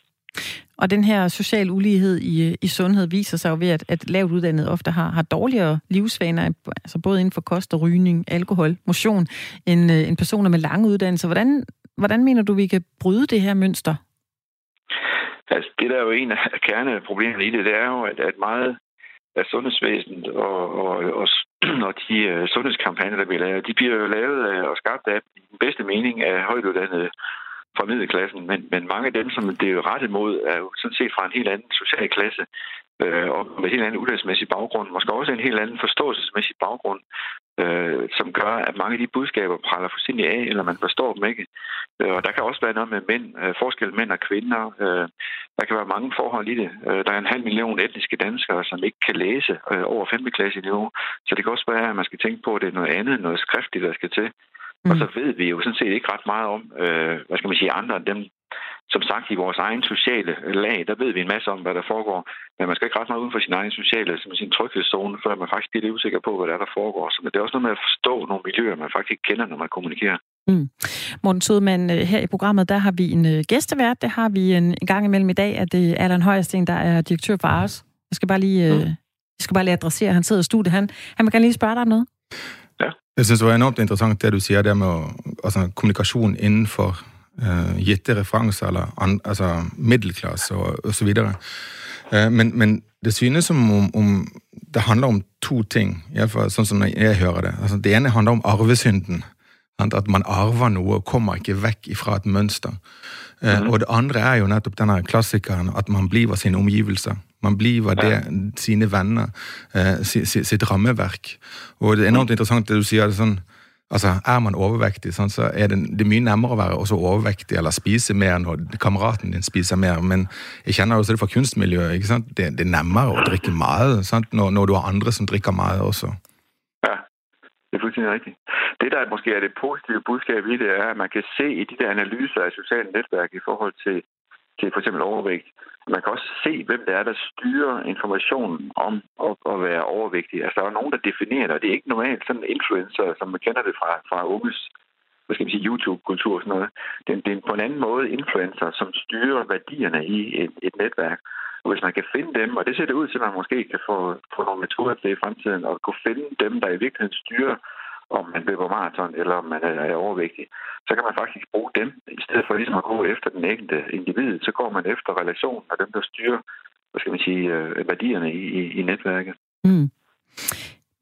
Og den her social ulighed i, i sundhed viser sig jo ved, at, at lavt uddannede ofte har, har dårligere livsvaner, altså både inden for kost og rygning, alkohol, motion, end, øh, end personer med lange uddannelser. Hvordan, hvordan mener du, vi kan bryde det her mønster? Altså, det der er jo en af kerneproblemerne i det, det er jo, at, at meget af sundhedsvæsenet og, og, og, og de uh, sundhedskampagner, der bliver lavet, de bliver lavet af, og skabt af den bedste mening af højtuddannede fra middelklassen, men, men mange af dem, som det er rettet mod, er jo sådan set fra en helt anden social klasse, øh, og med en helt anden uddannelsesmæssig baggrund, måske også en helt anden forståelsesmæssig baggrund, øh, som gør, at mange af de budskaber praller fuldstændig af, eller man forstår dem ikke. Øh, og der kan også være noget med mænd, øh, forskel mænd og kvinder. Øh, der kan være mange forhold i det. Øh, der er en halv million etniske danskere, som ikke kan læse øh, over 5. klasse niveau, så det kan også være, at man skal tænke på, at det er noget andet, noget skriftligt, der skal til. Mm. Og så ved vi jo sådan set ikke ret meget om, øh, hvad skal man sige, andre end dem, som sagt, i vores egen sociale lag, der ved vi en masse om, hvad der foregår. Men man skal ikke ret meget uden for sin egen sociale, som sin tryghedszone, før man faktisk bliver lidt usikker på, hvad der, er, der foregår. Så det er også noget med at forstå nogle miljøer, man faktisk ikke kender, når man kommunikerer. Mm. Morten Sodemann, øh, her i programmet, der har vi en øh, gæstevært. Det har vi en, en gang imellem i dag, at det er Allan Højersten, der er direktør for Ars. Jeg skal bare lige, øh, mm. jeg skal bare lige adressere, han sidder i studiet. Han, han vil gerne lige spørge dig om noget. Ja. Jeg synes, det var enormt interessant, det du siger der med altså, kommunikation inden for øh, gitte referencer, eller an, altså middelklasse og, og så videre. Øh, men, men det synes som om, om det handler om to ting, i hvert fall sånn som jeg hører det. Altså, det ene handler om arvesynden. At man arver noe og kommer ikke vekk fra et mønster. Mm. Og det andre er jo nettopp denne klassikeren at man blir sine omgivelser. Man blir det, sine venner, eh, sitt rammeverk. Og det er enormt interessant det du sier. det sånn, Altså, Er man overvektig, sånn, så er det, det er mye nærmere å være også overvektig eller spise mer når kameraten din spiser mer. Men jeg kjenner også det fra kunstmiljøet. ikke sant? Det, det er nærmere å drikke mye sant? Når, når, du har andre som drikker mye også. Ja, det er fuldstændig rigtigt. Det, der måske er det positive budskab i det, er, at man kan se i de der analyser af sociale netværk i forhold til, til for eksempel overvægt, man kan også se, hvem det er, der styrer informationen om at, at være overvægtig. Altså, der er nogen, der definerer det. Det er ikke normalt sådan influencer, som man kender det fra, fra unges hvad skal man sige, YouTube-kultur og sådan noget. Det er, det er på en anden måde influencer, som styrer værdierne i et, et netværk. Og hvis man kan finde dem, og det ser det ud til, at man måske kan få, få nogle metoder til i fremtiden, og kunne finde dem, der i virkeligheden styrer om man løber maraton eller om man er overvægtig, så kan man faktisk bruge dem, i stedet for ligesom at gå efter den enkelte individ, så går man efter relationen og dem, der styrer hvad skal man sige, øh, værdierne i, i, i netværket. Mm.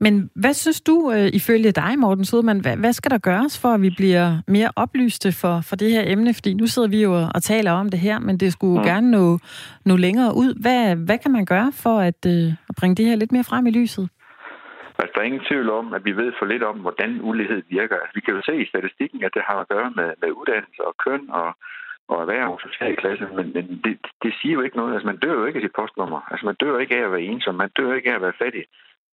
Men hvad synes du, øh, ifølge dig, Morten Sødman, hvad, hvad skal der gøres for, at vi bliver mere oplyste for, for det her emne? Fordi nu sidder vi jo og taler om det her, men det skulle mm. gerne nå, nå længere ud. Hvad, hvad kan man gøre for at, øh, at bringe det her lidt mere frem i lyset? Altså, der er ingen tvivl om, at vi ved for lidt om, hvordan ulighed virker. Altså, vi kan jo se i statistikken, at det har at gøre med, med uddannelse og køn og, og erhverv og social klasse, men, men det, det siger jo ikke noget. Altså, man dør jo ikke af sit postnummer. Altså, man dør ikke af at være ensom. Man dør ikke af at være fattig.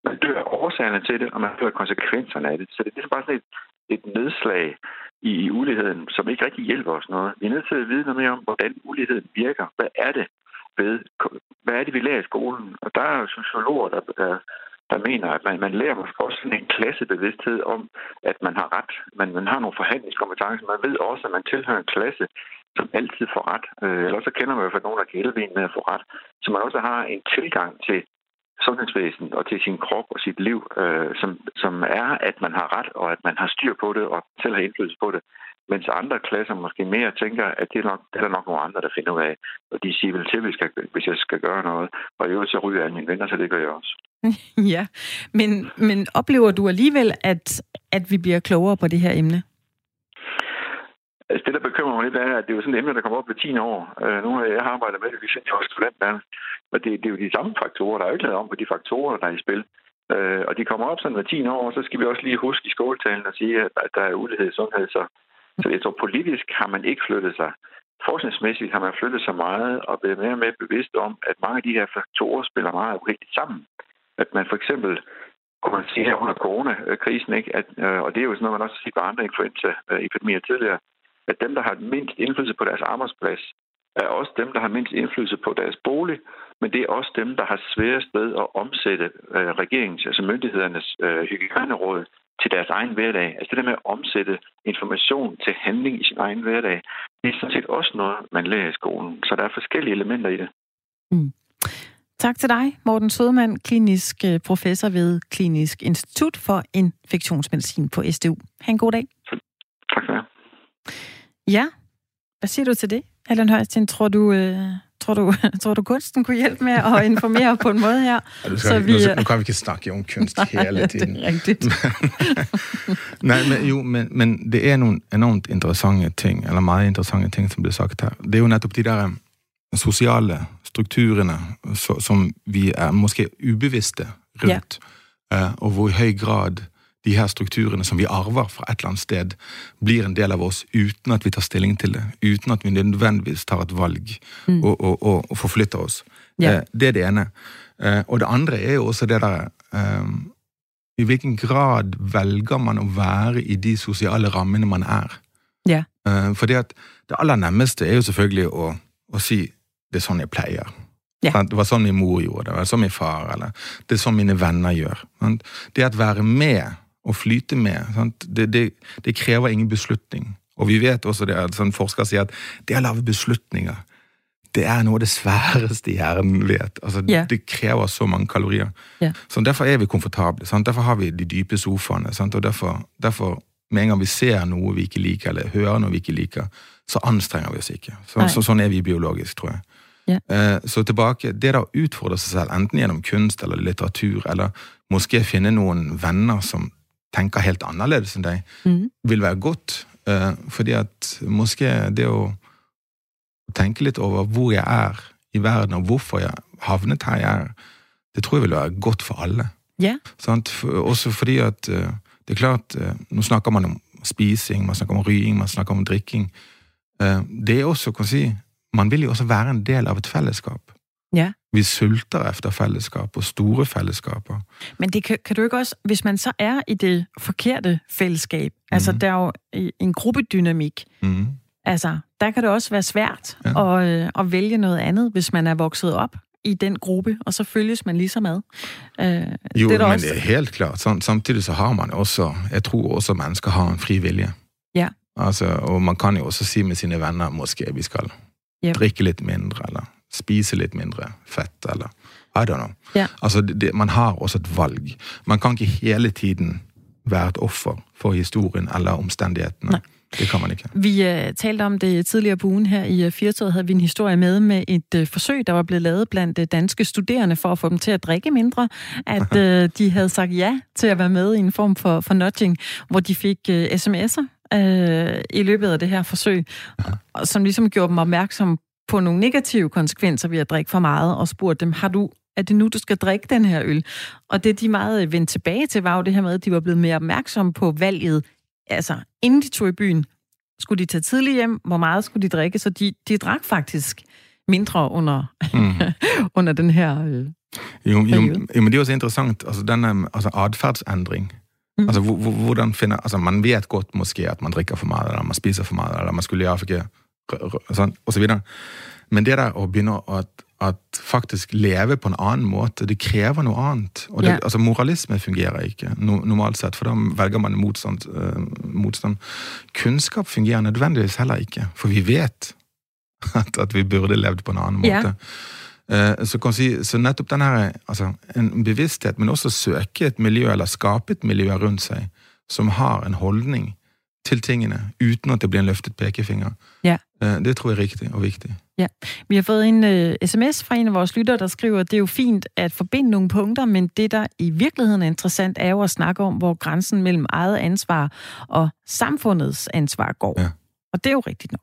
Man dør af årsagerne til det, og man dør af konsekvenserne af det. Så det, det er ligesom bare sådan et, et nedslag i, i uligheden, som ikke rigtig hjælper os noget. Vi er nødt til at vide noget mere om, hvordan uligheden virker. Hvad er det ved? Hvad er det, vi lærer i skolen? Og der er jo sociologer, der, der der mener, at man, man lærer måske også sådan en klassebevidsthed om, at man har ret. Man, man har nogle forhandlingskompetencer. Man ved også, at man tilhører en klasse, som altid får ret. Øh, eller så kender man i hvert fald nogen, der kan hjælpe en med at få ret. Så man også har en tilgang til sundhedsvæsen og til sin krop og sit liv, øh, som, som er, at man har ret, og at man har styr på det, og selv har indflydelse på det. Mens andre klasser måske mere tænker, at det er, nok, det er der nok nogle andre, der finder ud af. Og de siger vel til, hvis jeg, hvis jeg skal gøre noget. Og i øvrigt så ryger alle mine venner, så det gør jeg også. ja, men, men oplever du alligevel, at, at vi bliver klogere på det her emne? Altså det, der bekymrer mig lidt, er, at det er jo sådan et emne, der kommer op ved 10 år. Uh, nu har jeg arbejdet med det, vi synes, jeg var student Og det, det er jo de samme faktorer. Der er jo ikke lavet om på de faktorer, der er i spil. Uh, og de kommer op sådan hver 10 år, og så skal vi også lige huske i skoletalen at sige, at, at der er ulighed i sundhed. Så, så jeg tror, politisk har man ikke flyttet sig. Forskningsmæssigt har man flyttet sig meget og blevet mere og mere bevidst om, at mange af de her faktorer spiller meget rigtigt sammen at man for eksempel kunne man sige her under coronakrisen, ikke? At, øh, og det er jo sådan noget, man også siger på andre influenzaepidemier tidligere, at dem, der har mindst indflydelse på deres arbejdsplads, er også dem, der har mindst indflydelse på deres bolig, men det er også dem, der har sværest ved at omsætte øh, regeringens, altså myndighedernes øh, hygiejneråd til deres egen hverdag. Altså det der med at omsætte information til handling i sin egen hverdag, det er sådan set også noget, man lærer i skolen. Så der er forskellige elementer i det. Mm. Tak til dig, Morten Sødman, klinisk øh, professor ved Klinisk Institut for Infektionsmedicin på SDU. Ha' en god dag. Tak det. Ja, hvad siger du til det, Allan Højsten? Tror du, øh, tror, du, tror du, kunsten kunne hjælpe med at informere på en måde her? Ja, skal, så vi, nu, nu kan vi ikke snakke om kunst nej, hele tiden. det er rigtigt. Nej, men, jo, men, men det er nogle enormt interessante ting, eller meget interessante ting, som bliver sagt her. Det er jo netop de der sociale strukturene som vi er måske ubevisste rundt, yeah. og hvor i høy grad de her strukturene som vi arver fra et eller annet sted, blir en del av oss uten at vi tar stilling til det. Uten at vi nødvendigvis tar et valg mm. og, og, og, og, forflytter oss. Yeah. Det er det ene. Eh, og det andre er jo også det der um, I hvilken grad velger man å være i de sosiale rammene man er? Yeah. Fordi at det aller nærmeste er jo selvfølgelig å, å si det er sånn jeg pleier. Ja. Det var sånn min mor gjorde det, var sånn min far, eller det er sånn mine venner gjør. Det at være med og flyte med, det, det, det, krever ingen beslutning. Og vi vet også det, at sånn forskere sier at det å lage beslutninger, det er noe av det sværeste hjernen vet. Altså, yeah. Det krever så mange kalorier. Yeah. Så Derfor er vi komfortable. Sant? Derfor har vi de dype sofaene. Sant? Og derfor, derfor, med en gang vi ser noe vi ikke liker, eller hører noe vi ikke liker, så anstrenger vi oss ikke. Så, så, sånn er vi biologisk, tror jeg. Yeah. Så tilbake, det å utfordre seg selv, enten gjennom kunst eller litteratur, eller måske finne noen venner som tenker helt annerledes enn deg, mm. vil være godt. Eh, fordi at måske det å tenke litt over hvor jeg er i verden, og hvorfor jeg havnet her jeg er, det tror jeg vil være godt for alle. Yeah. Også fordi at eh, det er klart, eh, nå snakker man om spising, man snakker om rying, man snakker om drikking. Det er også, kan si, man vil jo også være en del av et fællesskab. Ja. Vi sulter efter fællesskab og store fællesskaber. Men det kan, kan du ikke også, hvis man så er i det forkerte fællesskab, mm. altså mhm. der er jo en gruppedynamik, mm. altså der kan det også være svært ja. at, øh, at vælge noget andet, hvis man er vokset op i den gruppe, og så følges man ligesom ad. Uh, jo, det er men også... det er helt klart. Samtidig så har man også, jeg tror også mennesker har en fri vilje. Ja. Altså, og man kan jo også si med sine venner, måske vi skal yep. drikke litt mindre, eller spise litt mindre fett, eller I don't know. Ja. Altså, det, man har også et valg. Man kan ikke hele tiden være et offer for historien eller omstendighetene. Nei. Det kan man ikke. Vi uh, talte om det tidligere på ugen her i uh, Firtoget, havde vi en historie med med et uh, forsøg, der var blevet lavet blandt uh, danske studerende for at få dem til at drikke mindre. At uh, de havde sagt ja til at være med i en form for, for nudging, hvor de fik uh, sms'er uh, i løbet af det her forsøg, og, som ligesom gjorde dem opmærksom på nogle negative konsekvenser ved at drikke for meget, og spurgte dem, har du er det nu, du skal drikke den her øl? Og det, de meget vendte tilbage til, var jo det her med, at de var blevet mere opmærksomme på valget. Altså, inden de tog i byen, skulle de tage tidligt hjem? Hvor meget skulle de drikke? Så de, de drak faktisk mindre under, mm. under den her øh, jo, jo, jo, men det er også interessant, altså den altså adfærdsændring. Mm. Altså, hvordan finder, altså man vet godt måske, at man drikker for meget, eller man spiser for meget, eller man skulle i Afrika, sådan, og så videre. Men det der at begynde at at faktisk leve på en annen måte. Det krever noe annet. Og det, ja. altså, moralisme fungerer ikke normalt sett, for da velger man motstand, uh, motstand. Kunnskap fungerer nødvendigvis heller ikke, for vi vet at, at vi burde levd på en annen måte. Ja. Uh, så, kan si, så nettopp den her, altså, en bevissthet, men også søke et miljø, eller skape et miljø rundt seg, som har en holdning til tingene, uten at det blir en løftet pekefinger. Ja. Det tror jeg er riktig og vigtig. Ja, vi har fået en uh, sms fra en af vores lyttere, der skriver, at det er jo fint at forbinde nogle punkter, men det, der i virkeligheden er interessant, er jo at snakke om, hvor grænsen mellem eget ansvar og samfundets ansvar går. Ja. Og det er jo rigtigt nok.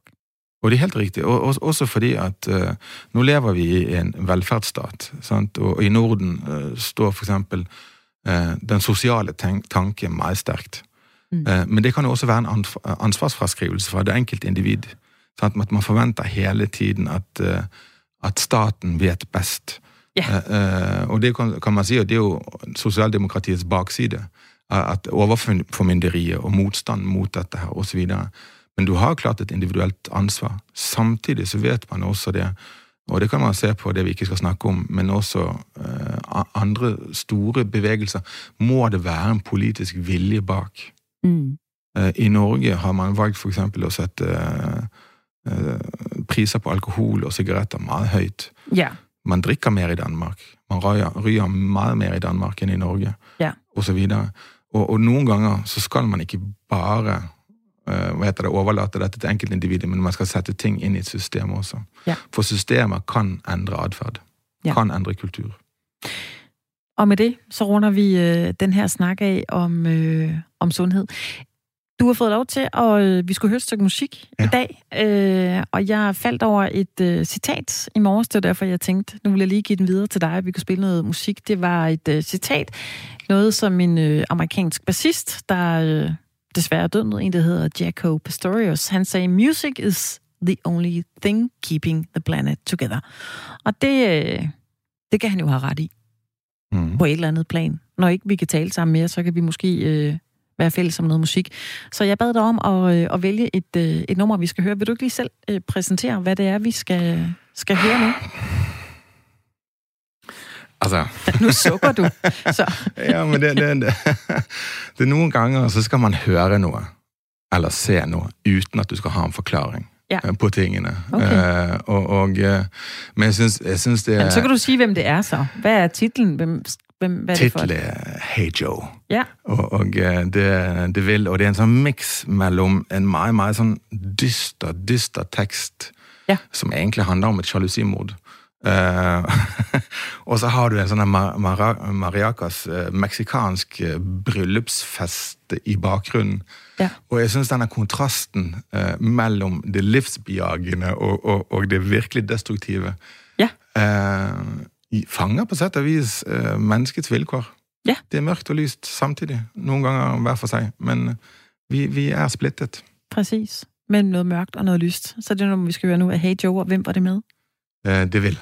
Og det er helt rigtigt. Og, også fordi at uh, nu lever vi i en velfærdsstat, sant? og i Norden uh, står for eksempel uh, den sociale tanken meget stærkt. Mm. Uh, men det kan jo også være en ansvarsfraskrivelse fra det enkelte individ. Sant? At man forventer hele tiden at, uh, at staten vet best. Yeah. Uh, og det kan, kan man si, og det er jo sosialdemokratiets bakside. At overformynderiet og motstand mot dette her, osv. Men du har klart et individuelt ansvar. Samtidig så vet man også det, og det kan man se på det vi ikke skal snakke om, men også uh, andre store bevegelser, må det være en politisk vilje bak. Mm. Uh, I Norge har man valgt for eksempel å sette uh, Eh, priser på alkohol og sigaretter meget høyt. Ja. Man drikker mer i Danmark. Man ryger meget mer i Danmark enn i Norge, ja. osv. Og, og noen ganger så skal man ikke bare uh, hva heter det, overlate dette til enkeltindividet, men man skal sette ting inn i et system også. Ja. For systemet kan endre atferd. Ja. Kan endre kultur. Og med det, så runder vi øh, den her snak af om, øh, om sundhed. Du har fået lov til, at øh, vi skulle høre et stykke musik ja. i dag, øh, og jeg faldt over et øh, citat i morges, det var derfor, jeg tænkte, nu vil jeg lige give den videre til dig, at vi kunne spille noget musik. Det var et øh, citat, noget som en øh, amerikansk bassist, der øh, desværre død, en der hedder Jaco Pastorius, han sagde, music is the only thing keeping the planet together. Og det, øh, det kan han jo have ret i, mm. på et eller andet plan. Når ikke vi kan tale sammen mere, så kan vi måske... Øh, være fælles om noget musik. Så jeg bad dig om at, øh, at vælge et, øh, et nummer, vi skal høre. Vil du ikke lige selv øh, præsentere, hvad det er, vi skal, skal høre nu? Altså... nu sukker du. Så. ja, men det, det, det, det er nogle gange, så skal man høre noget, eller se noget, uden at du skal have en forklaring ja. på tingene. Okay. Uh, og, og, men jeg synes, jeg synes det er... Jamen, så kan du sige, hvem det er så. Hvad er titlen? Hvem Hvem, hvad er det for? Er Hey Joe. Ja. Og, og det, det vil, og det er en sånn mix mellom en meget, meget sånn dyster, dyster tekst, ja. som egentlig handler om et sjalusimord. Uh, og så har du en sånn mar mar Mariacas uh, meksikansk uh, bryllupsfest i bakgrunnen. Ja. Og jeg syns denne kontrasten uh, mellom det livsbejagende og, og, og, det virkelig destruktive ja fanger på sett og vis uh, menneskets vilkår. Ja. Det er mørkt og lyst samtidig. Noen ganger hver for seg. Men vi, vi er splittet. Præcis. Men noget mørkt og noget lyst. Så det er noget, vi skal høre nu af Hey Joe, og hvem var det med? Uh, det vil.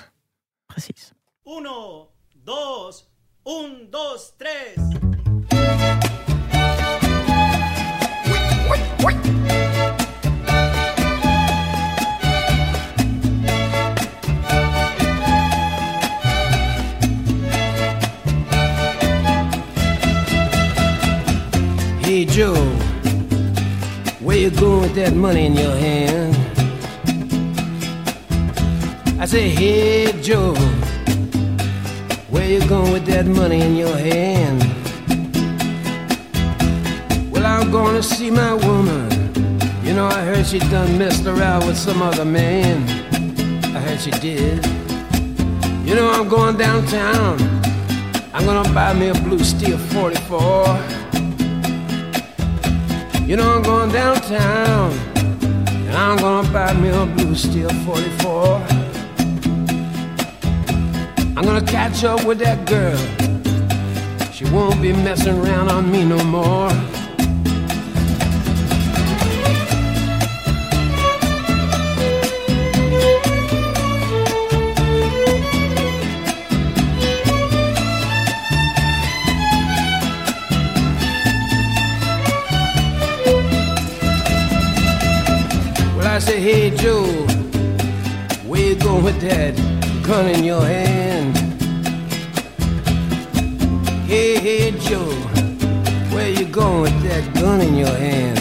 Præcis. Uno, dos, un, dos, tres. Hey Joe, where you going with that money in your hand? I say, Hey Joe, where you going with that money in your hand? Well, I'm gonna see my woman. You know, I heard she done messed around with some other man. I heard she did. You know, I'm going downtown. I'm gonna buy me a blue steel 44. You know, I'm going downtown. And I'm gonna buy me a blue steel 44. I'm gonna catch up with that girl. She won't be messing around on me no more. Well, I say, hey Joe, where you going with that gun in your hand? Hey, hey Joe, where you going with that gun in your hand?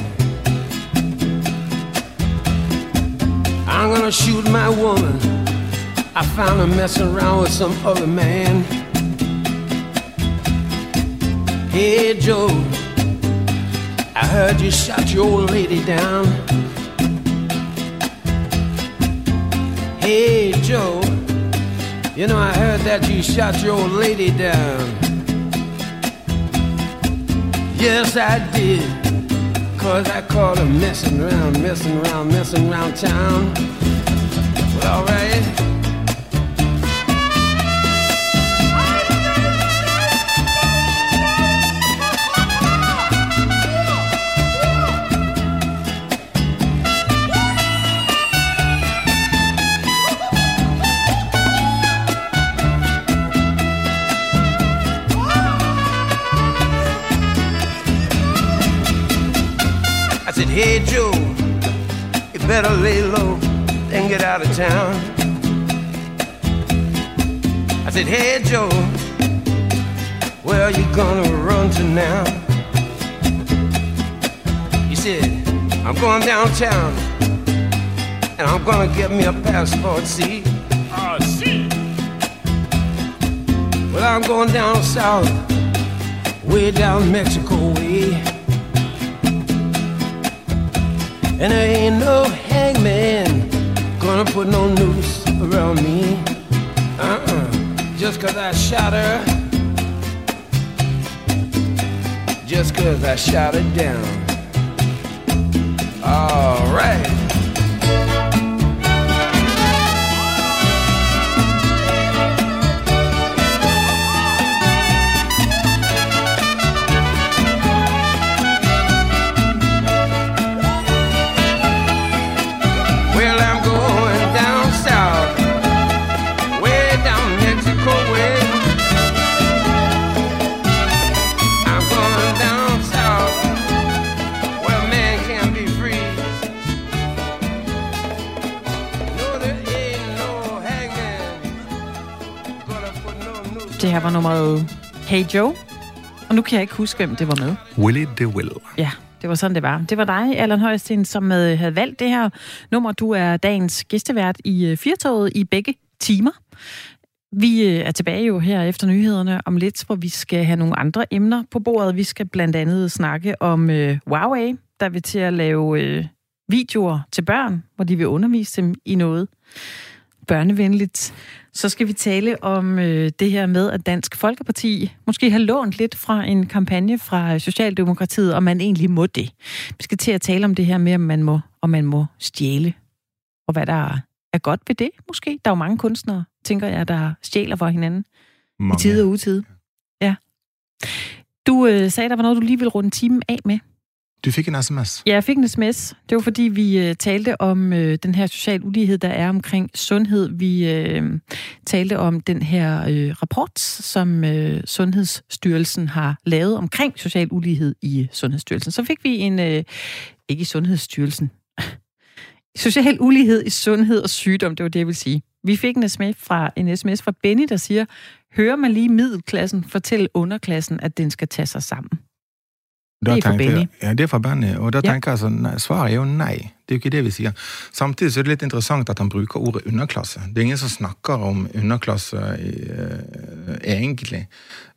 I'm gonna shoot my woman. I found her messing around with some other man. Hey Joe, I heard you shot your old lady down. Hey Joe, you know I heard that you shot your old lady down. Yes, I did. Cause I caught her messing around, messing around, messing around town. Well, alright. Better lay low and get out of town. I said, hey Joe, where are you gonna run to now? He said, I'm going downtown and I'm gonna get me a passport, see? Ah, see. Well, I'm going down south, way down Mexico way. And there ain't no hangman gonna put no noose around me. Uh-uh. Just cause I shot her. Just cause I shot her down. Alright. Her var nummeret Hey Joe. Og nu kan jeg ikke huske, hvem det var med. Willie DeWill. Ja, det var sådan, det var. Det var dig, Allan Højsten, som øh, havde valgt det her nummer. Du er dagens gæstevært i øh, Firtoget i begge timer. Vi øh, er tilbage jo her efter nyhederne om lidt, hvor vi skal have nogle andre emner på bordet. Vi skal blandt andet snakke om øh, Huawei, der vil til at lave øh, videoer til børn, hvor de vil undervise dem i noget børnevenligt. Så skal vi tale om øh, det her med, at Dansk Folkeparti måske har lånt lidt fra en kampagne fra Socialdemokratiet, om man egentlig må det. Vi skal til at tale om det her med, om man må, om man må stjæle, og hvad der er godt ved det, måske. Der er jo mange kunstnere, tænker jeg, der stjæler for hinanden i tide og utide. Ja. Du øh, sagde, der var noget, du lige ville runde timen af med. Du fik en sms. Ja, jeg fik en sms. Det var fordi, vi øh, talte om øh, den her social ulighed, der er omkring sundhed. Vi øh, talte om den her øh, rapport, som øh, Sundhedsstyrelsen har lavet omkring social ulighed i øh, Sundhedsstyrelsen. Så fik vi en, øh, ikke i Sundhedsstyrelsen, social ulighed i sundhed og sygdom, det var det, jeg vil sige. Vi fik en sms fra, en sms fra Benny, der siger, hører man lige middelklassen fortælle underklassen, at den skal tage sig sammen. Da Det er for Benny. Ja, det er for Benny. Og da Ja. tenker jeg sånn, nei, Svaret er jo nei. Det er jo ikke det vi sier. Samtidig så er det litt interessant at han bruker ordet underklasse. Det er ingen som snakker om underklasse eh, egentlig.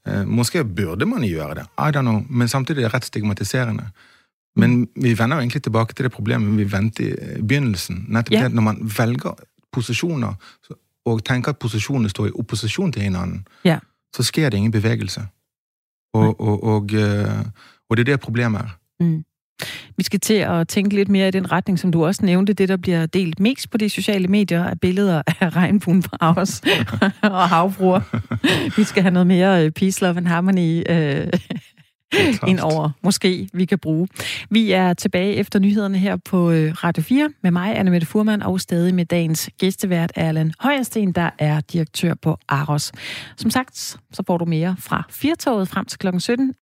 Eh, Måske burde man gjøre det, I don't know. men samtidig er det rett stigmatiserende. Men vi vender jo egentlig tilbage til det problem, vi vendte i Ja. det, at når man vælger positioner, så- og tænker, at positionerne står i opposition til hinanden, Ja. så sker der ingen bevægelse. Og, og, og, øh, og det er det, problemet er. Mm. Vi skal til at tænke lidt mere i den retning, som du også nævnte, det der bliver delt mest på de sociale medier, er billeder af regnbuen på Aarhus og havfruer. Vi skal have noget mere øh, peace, love and harmony øh, ind over, måske vi kan bruge. Vi er tilbage efter nyhederne her på øh, Radio 4 med mig, Anne Mette Furman, og stadig med dagens gæstevært, Erland Højersten, der er direktør på Aros. Som sagt, så får du mere fra Firtoget frem til kl. 17.